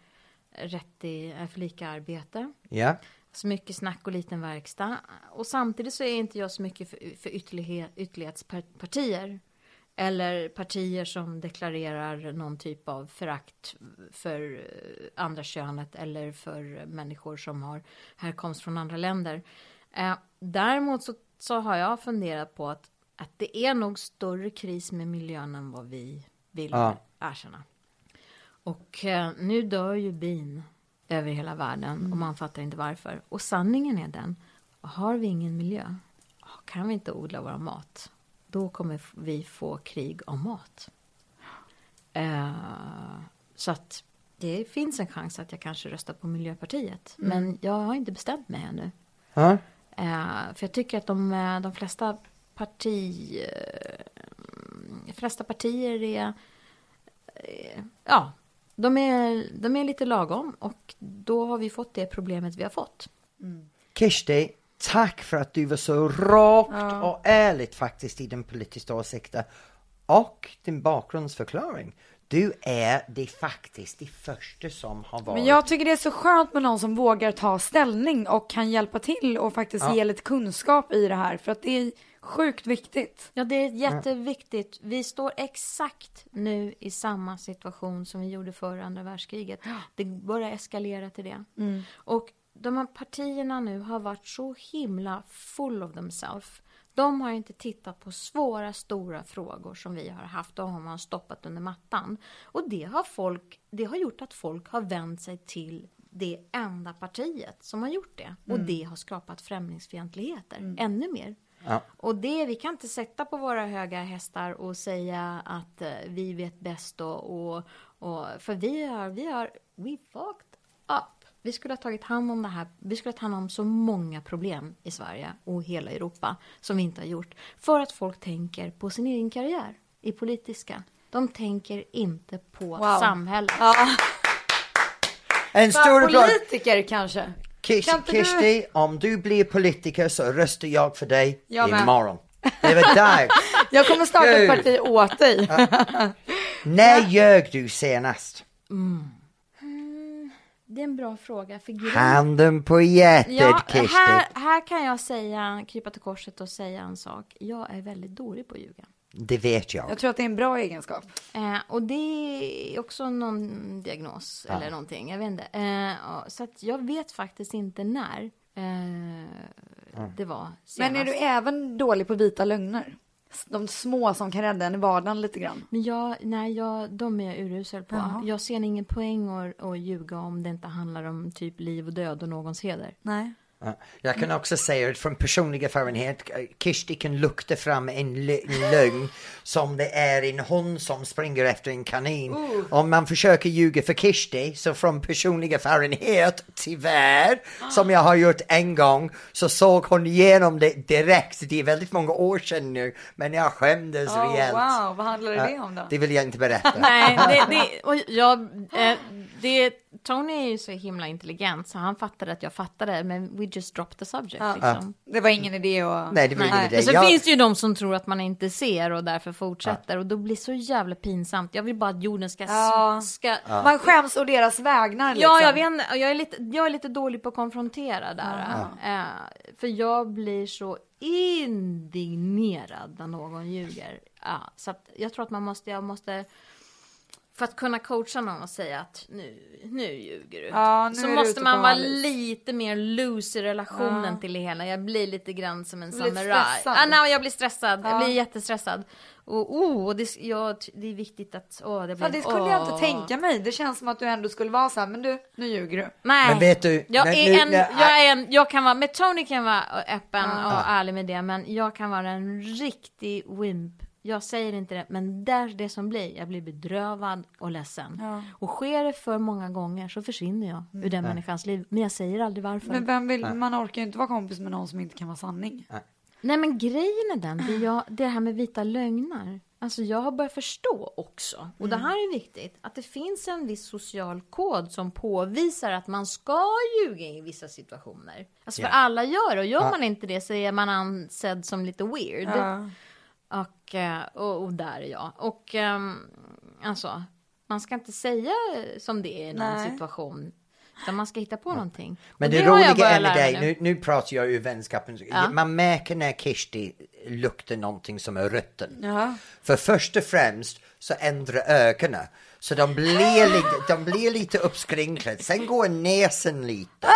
rätt i, eh, för lika arbete. Ja, Så mycket snack och liten verkstad. Och samtidigt så är inte jag så mycket för, för ytterlighet, ytterlighetspartier. Eller partier som deklarerar någon typ av förakt för eh, andra könet eller för människor som har härkomst från andra länder. Eh, däremot så, så har jag funderat på att, att det är nog större kris med miljön än vad vi vill Ja. erkänna. Och eh, nu dör ju bin över hela världen och man fattar inte varför. Och sanningen är den, har vi ingen miljö, kan vi inte odla vår mat, då kommer vi få krig om mat. Eh, så att det finns en chans att jag kanske röstar på Miljöpartiet. Men jag har inte bestämt mig ännu. ja. Eh, för jag tycker att de, eh, de flesta parti... eh, De flesta partier är... eh, Ja, de är, de är lite lagom och då har vi fått det problemet vi har fått. Kirsti, tack för att du var så rakt och ärligt faktiskt i din politiska åsikter och din bakgrundsförklaring. Du är det faktiskt det första som har varit... Men jag tycker det är så skönt med någon som vågar ta ställning och kan hjälpa till och faktiskt Ja. ge lite kunskap i det här. För att det är sjukt viktigt. Ja, det är jätteviktigt. Vi står exakt nu i samma situation som vi gjorde före andra världskriget. Det börjar eskalera till det. Och de här partierna nu har varit så himla full of themselves. De har inte tittat på svåra, stora frågor som vi har haft. De har man stoppat under mattan. Och det har, folk, det har gjort att folk har vänt sig till det enda partiet som har gjort det. Och det har skapat främlingsfientligheter ännu mer. Ja. Och det, vi kan inte sätta på våra höga hästar och säga att eh, vi vet bäst och, och, och för vi har, vi har, we fucked up. Vi skulle ha tagit hand om det här, vi skulle ha tagit hand om så många problem i Sverige och hela Europa som vi inte har gjort. För att folk tänker på sin egen karriär i politiska. De tänker inte på Wow. samhället. Ja, En stor applåd. politiker kanske. Kish, Kan Kishti, om du blir politiker så röstar jag för dig Jag med. imorgon. Det var dags. Jag kommer starta ett parti åt dig. När ljög du senast? Det är en bra fråga. För grejen- Handen på hjärtat Ja, här, här kan jag säga, krypa till korset och säga en sak. Jag är väldigt dålig på att ljuga. Det vet jag. Jag tror att det är en bra egenskap. Eh, och det är också någon diagnos eller någonting, jag vet inte. Eh, ja, så att jag vet faktiskt inte när eh, det var senast. Men är du även dålig på vita lögner? De små som kan rädda en i vardagen lite grann. Men jag, nej, jag, de är jag urusel på. Jaha. Jag ser ingen poäng att, att ljuga om det inte handlar om typ liv och död och någons heder. Nej. Ja. Jag kan också säga att från personlig erfarenhet, eh, Kishti kan lukta fram en lö- en lögn som det är en hund som springer efter en kanin. Om man försöker ljuga för Kishti, så från personlig erfarenhet, tyvärr, som jag har gjort en gång, så såg hon igenom det direkt. Det är väldigt många år sedan nu, men jag skämdes Oh, rejält. wow, vad handlar det om då? Det vill jag inte berätta. Nej, det, det, och jag, eh, det, Tony är ju så himla intelligent så han fattade att jag fattade, men we just dropped the subject. Ja. Liksom. Det var ingen idé att... Nej, det var ingen Nej. idé. Men så Jag- finns det ju de som tror att man inte ser och därför fortsätter och då blir det så jävla pinsamt. Jag vill bara att jorden ska... Ja. ska Man skäms å deras vägnar liksom. Ja, jag vet inte. Jag är, lite, jag är lite dålig på att konfrontera där. Eh, för jag blir så indignerad när någon ljuger. Ja, så att jag tror att man måste, jag måste, för att kunna coacha någon och säga att nu, nu ljuger du. Ja, nu så måste man vara lite mer loose i relationen Ja. till det hela. Jag blir lite grann som en samuraj. Ja, nej, jag blir stressad. Ja. Jag blir jättestressad. Och, oh, och det, ja, det är viktigt att... Oh, det, blir, Fan, det skulle jag åh. inte tänka mig. Det känns som att du ändå skulle vara så här, men du, nu ljuger du. Nej. Men vet du, jag men är nu- en, nej, jag är en, jag kan vara, med Tony kan jag vara öppen Ja. och ärlig med det, men jag kan vara en riktig wimp. Jag säger inte det, men det är det som blir. Jag blir bedrövad och ledsen. Ja. Och sker det för många gånger så försvinner jag ur den människans liv. Men jag säger aldrig varför. Men vem vill, man orkar ju inte vara kompis med någon som inte kan vara sanning. Nej men grejen är den, det, jag, det här med vita lögner. Alltså jag har börjat förstå också, och det här är viktigt, att det finns en viss social kod som påvisar att man ska ljuga i vissa situationer. Alltså för Ja. alla gör och gör man inte det så är man ansedd som lite weird. Ja. Och, eh, och, och där är jag. Och ehm, alltså, man ska inte säga som det är i någon Nej. situation. Utan man ska hitta på någonting. Men Och det, jag roliga är med dig, mig nu, nu pratar jag ur vänskapen, Ja. man märker när Kirsti luktar någonting som är rutten. Ja. För först och främst så ändrar ögonen. Så de blir, lite, de blir lite uppskrinklade. Sen går näsen lite.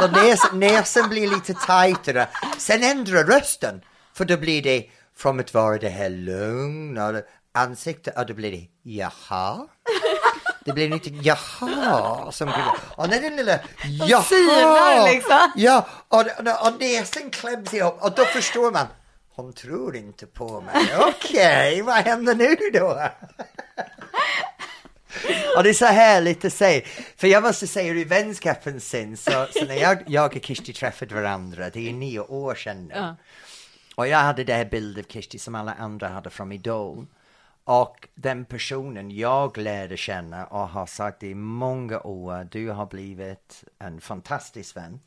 Så näs, näsen blir lite tajtare. Sen ändrar rösten. För då blir det, från att vara det här lugna ansiktet, och då blir det jaha. Det blir lite jaha som Och när den lilla jaha. synar liksom. Ja, och, och, och näsan kläms ihop och då förstår man. Hon tror inte på mig. Okej, vad händer nu då? Och det är så härligt att säga. För jag måste säga i vänskapens sen, så, så när jag, jag och Kirsti träffade varandra, det är nio år sedan nu. Ja. Och jag hade det här bilden av Kirsti som alla andra hade från Idol. Och den personen jag lärde känna och har sagt i många år, du har blivit en fantastisk vän.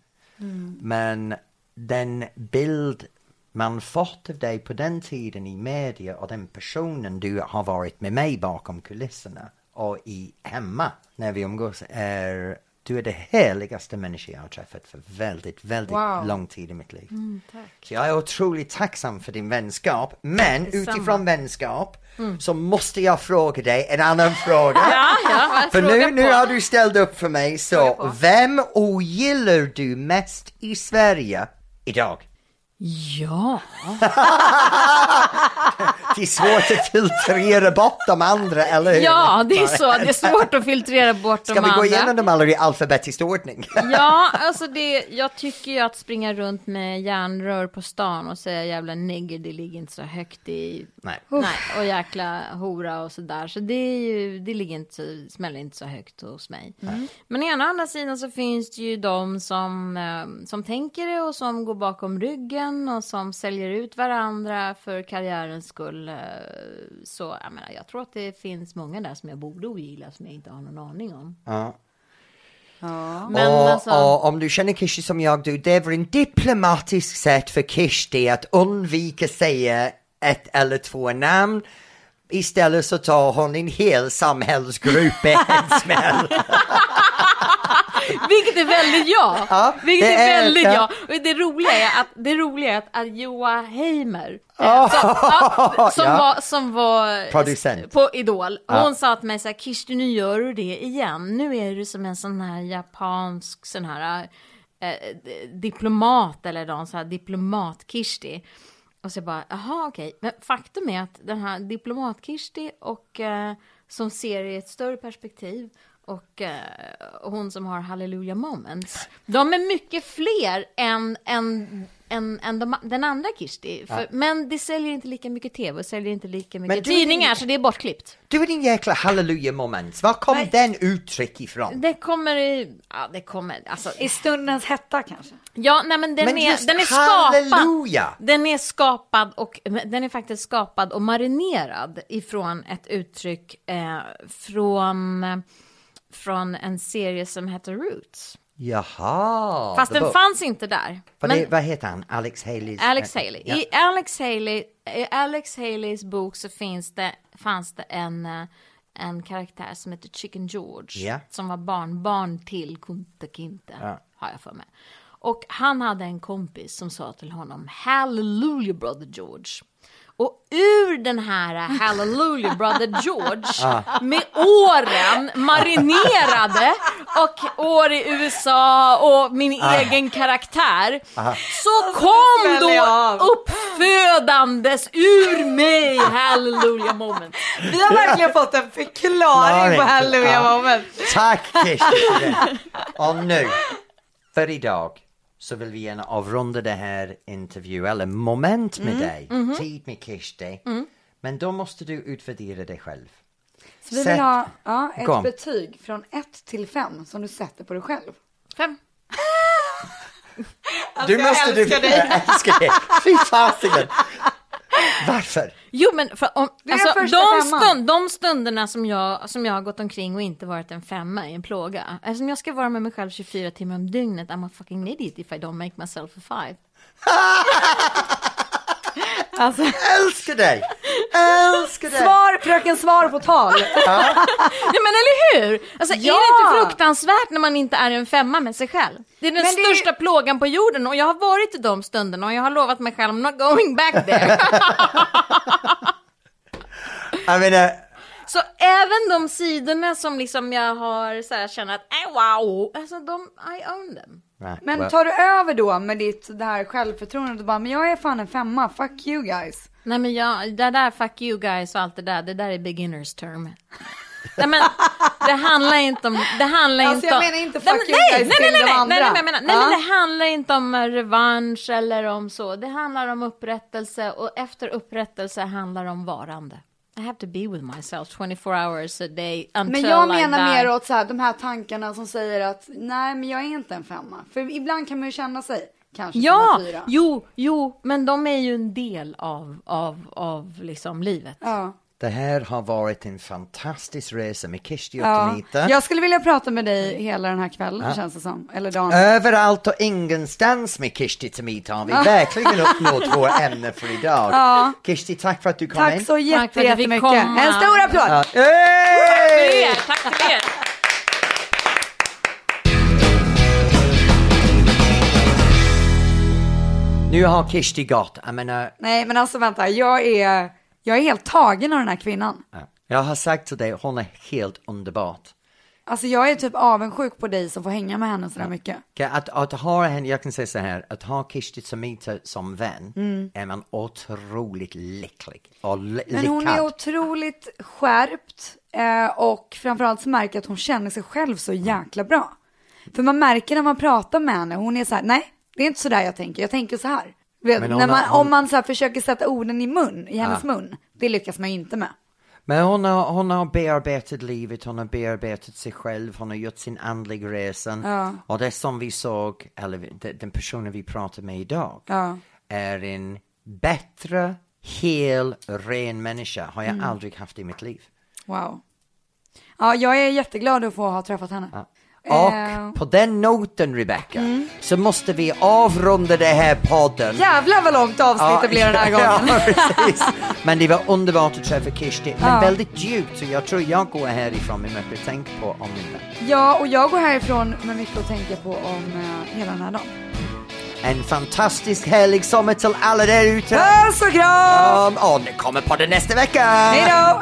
Men den bild man fått av dig på den tiden i media och den personen du har varit med mig bakom kulisserna och i hemma när vi umgås är du är det härligaste människa jag har träffat för väldigt, väldigt Wow. lång tid i mitt liv. tack. Så jag är otroligt tacksam för din vänskap. Men utifrån vänskap så måste jag fråga dig en annan fråga. Ja, ja, För nu, nu har du ställt upp för mig, så vem ogillar du mest i Sverige idag? Ja. det är svårt att filtrera bort de andra, eller hur? Ja, det är så. Det är svårt att filtrera bort Ska de vi gå andra. igenom dem alla i alfabetisk ordning? Ja, alltså det, jag tycker ju att springa runt med järnrör på stan och säga jävla nigger, det ligger inte så högt i... Nej. Nej, och jäkla hora och sådär. Så det är ju, det ligger inte, så- smäller inte så högt hos mig. Men å ena andra sidan så finns det ju de som, eh, som tänker det och som går bakom ryggen och som säljer ut varandra för karriärens skull. Eh, Så jag menar, jag tror att det finns många där som jag borde ogilla som jag inte har någon aning om. Ja. Men och, alltså... och om du känner Kishti som jag, du, det är en diplomatisk sätt för Kishti att undvika säga ett eller två namn. Istället så tar hon en hel samhällsgrupp i en smäll. Vilket är väldigt jag. Ja, Vilket är, väldigt ja. jag. Och det roliga är att, det roliga är att, att Joa Heimer, eh, som, ja, som, Ja. var, som var Producent. på Idol, Ja. hon sa till mig så här, Kirsti nu gör du det igen. Nu är du som en sån här japansk sån här eh, diplomat eller någon sån här diplomat-Kirsti. Och så jag bara, jaha okej. Men faktum är att den här diplomat-Kirsti och eh, som ser i ett större perspektiv och eh, hon som har hallelujah moments. De är mycket fler än, än, än, än de, den andra Kirsti. För, Men det säljer inte lika mycket tv och säljer inte lika mycket tidningar din- så det är bortklippt. Du är din jäkla halleluja moment. Var kom den uttryck ifrån? Det kommer i, ja det kommer, alltså. I stundens hetta kanske. Ja, nej men den Men är, den är skapad. Den är skapad och den är faktiskt skapad och marinerad ifrån ett uttryck eh, från, från en serie som heter Roots. Jaha. Fast den var- fanns inte där. Men det, vad heter han? Alex Haley? Alex Haley. Ja. I Alex Haley, i Alex Haleys bok så finns det, fanns det en, eh, en karaktär som heter Chicken George. Ja. Som var barnbarn till Kunta Kinte, Ja. har jag för mig. Och han hade en kompis som sa till honom Hallelujah brother George. Och ur den här Hallelujah brother George med åren marinerade och år i USA och min egen karaktär så kom då uppfödandes ur mig Hallelujah moment. Vi har verkligen fått en förklaring på Ja. Hallelujah moment. Tack Kirsti det. Och nu, för idag, så vill vi gärna avrunda det här intervju eller moment med dig, tid med Kirsti. Men då måste du utvärdera dig själv. Så vi Sätt- vill ha ja, ett Kom. betyg från 1 till 5 som du sätter på dig själv. Fem. du jag älskar dig. Jag älskar dig. Fy fasiken. Varför? Jo men för, om, alltså, de, stund, de stunderna som jag, som jag har gått omkring och inte varit en femma är en plåga. Eftersom jag ska vara med mig själv 24 timmar om dygnet, I'm a fucking idiot if I don't make myself a five. Alltså, Älskar dig! Älskar dig! svar, fröken svar på tal. Nej men eller hur? Alltså Ja! är det inte fruktansvärt när man inte är en femma med sig själv? Det är den Men det största plågan på jorden och jag har varit i de stunderna och jag har lovat mig själv I'm not going back there. Jag menar, Så även de sidorna som liksom jag har så här känner att äh, wow, alltså de, I own them. Nej, Men tar du över då med ditt det här självförtroendet och bara, men jag är fan en femma, fuck you guys. Nej men jag, det där fuck you guys och allt det där, det där är beginners term. Nej men det handlar inte om, det handlar Alltså, inte jag om... menar inte nej, fuck men- you nej, guys nej, till nej, de nej, andra. nej, nej, men jag menar, nej Ja. men det handlar inte om revansch eller om så. Det handlar om upprättelse och efter upprättelse handlar det om varande. I have to be with myself 24 hours a day until Men jag menar mer åt så här, de här tankarna som säger att nej men jag är inte en femma. För ibland kan man ju känna sig kanske Ja, som en fyra. jo, jo, men de är ju en del av, av, av liksom livet. Ja. Det här har varit en fantastisk resa med Kirsti och Ja. Anita. Jag skulle vilja prata med dig hela den här kvällen känns det som. Eller dagen. Överallt och ingenstans med Kirsti Tamita har vi verkligen uppnått våra ämne för idag. Kirsti, tack för att du kom Tack in. så jätte, Tack för att jag fick jättemycket. En stor applåd! Ja. Hey! tack till er. Nu har Kirsti gått, jag menar, Nej men alltså vänta, jag är, jag är helt tagen av den här kvinnan. jag har sagt till dig, hon är helt underbart. Alltså jag är typ avundsjuk på dig som får hänga med henne sådär mycket. Att, att ha henne, jag kan säga så här, att ha Kishti Samita som vän är man otroligt lycklig och li- Mm. Men hon är otroligt skärpt eh, och framförallt så märker jag att hon känner sig själv så jäkla bra. För man märker när man pratar med henne, hon är så här, nej, det är inte så där jag tänker, jag tänker så här. Vet, hon man, hon- Om man så försöker sätta orden i mun, i hennes mun, det lyckas man ju inte med. Men hon har, hon har bearbetat livet, hon har bearbetat sig själv, hon har gjort sin andlig resa. Ja. Och det som vi såg, eller den personen vi pratar med idag, Ja. är en bättre, hel, ren människa har jag Mm. aldrig haft i mitt liv. Wow. Ja, jag är jätteglad att få ha träffat henne. Och Eh. På den noten, Rebecca, så måste vi avrunda det här podden. Jävlar vad långt avsnitt det blev den här gången. Ja, precis. Men det var underbart att träffa Kishti, men Ja. väldigt djupt, så jag tror jag går härifrån med mycket att tänka på om min vän. Ja, och jag går härifrån med mycket att tänka på om eh, hela den här dagen. En fantastisk härlig sommar till alla där ute. Puss och kram! Um, och ni kommer på det nästa vecka. Hej då!